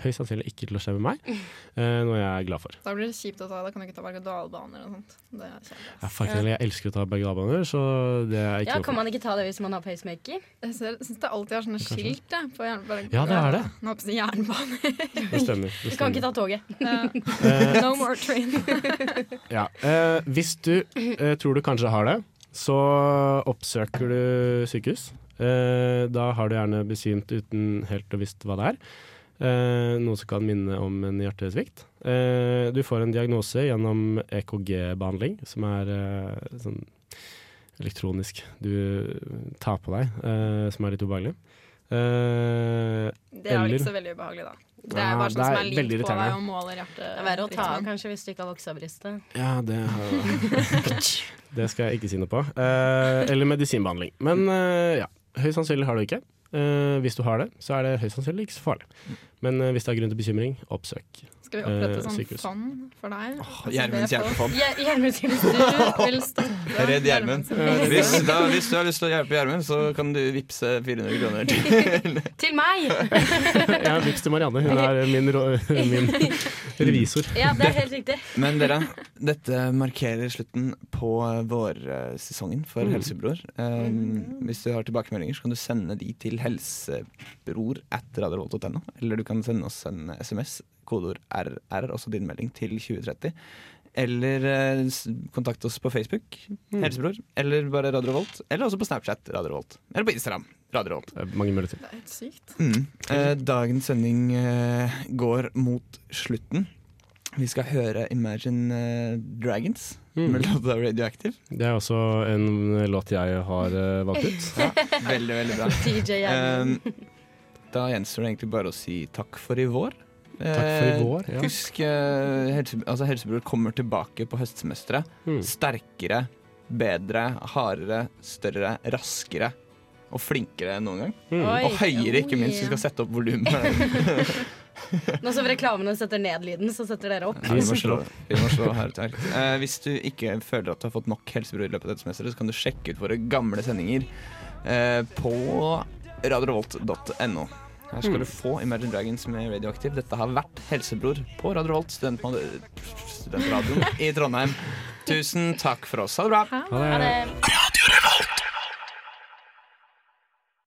høyst sannsynlig ikke til å skje med meg, Uh, noe jeg er glad for. Da blir det kjipt å ta. Da kan du ikke ta berg-og-dal-baner og sånt. Det er ja, faktisk, jeg elsker å ta berg-og-dal-baner, så det er ikke Ja, Kan man ikke ta det hvis man har pacemaker? Jeg syns det alltid er sånne Kanskje. skilt det, på jernbane. Ja, det er det. Nå håper jeg jernbane. Det stemmer. Du kan ikke ta toget. Eh, no more train. ja. eh, hvis du eh, tror du kanskje har det, så oppsøker du sykehus. Eh, da har du gjerne besvimt uten helt å visst hva det er. Eh, noe som kan minne om en hjertesvikt. Eh, du får en diagnose gjennom EKG-behandling, som er eh, sånn elektronisk du tar på deg, eh, som er litt ubehagelig. Eh, Det er jo ikke så veldig ubehagelig, da. Det er bare sånn som er limt på deg og måler hjertet. Det er verre å ta av kanskje hvis du ikke har voksa brystet. Ja, det har Det skal jeg ikke si noe på. Eh, eller medisinbehandling. Men eh, ja, høyst sannsynlig har du ikke. Eh, hvis du har det, så er det høyst sannsynlig ikke så farlig. Men eh, hvis det er grunn til bekymring, oppsøk. Skal vi opprette Eh, sånn sykehus. fond for deg? Gjermunds hjelpefond. Gjermunds hjelpefond. Du vil støtte Redd Gjermund. Hvis, hvis du har lyst til å hjelpe Gjermund, så kan du vippse 400 kroner til Til meg! Ja, Vips til Marianne. Hun er min, min revisor. Ja, det er helt riktig. Men dere, dette markerer slutten på vårsesongen for Mm. Helsebror. Um, hvis du har tilbakemeldinger, så kan du sende de til helsebror at radiorevolt.no. Eller du kan sende oss en SMS, kodeord RR, også din melding, til 2030. Eller eh, kontakt oss på Facebook, Mm. Helsebror, eller bare Radio Revolt. Eller også på Snapchat, Radio Revolt. Eller på Instagram, Radio Revolt. Er Mange muligheter. Det er helt sykt. Mm. Eh, dagens sending eh, går mot slutten. Vi skal høre Imagine eh, Dragons Mm. med låta Radioactive. Det er også en låt jeg har eh, valgt ut. Ja, veldig, veldig bra. Eh, da gjenstår det egentlig bare å si takk for i vår. Takk for i Eh, vår. Ja. Husk, eh, helse, altså Helsebror kommer tilbake på høstsemesteret. Mm. Sterkere, bedre, hardere, større, raskere og flinkere enn noen gang. Mm. Og høyere, ikke minst. Vi skal sette opp volumet. Nå som reklamene setter ned lyden, så setter dere opp. Ja, vi må slå, vi må slå. Eh, hvis du ikke føler at du har fått nok helsebror i løpet av dette semesteret, så kan du sjekke ut våre gamle sendinger eh, på radiorevolt.no. Her skal Mm. du få Imagine Dragons med Radioactive. Dette har vært Helsebror på Radio Holt, studentradioen i Trondheim. Tusen takk for oss. Ha det bra. Ha det.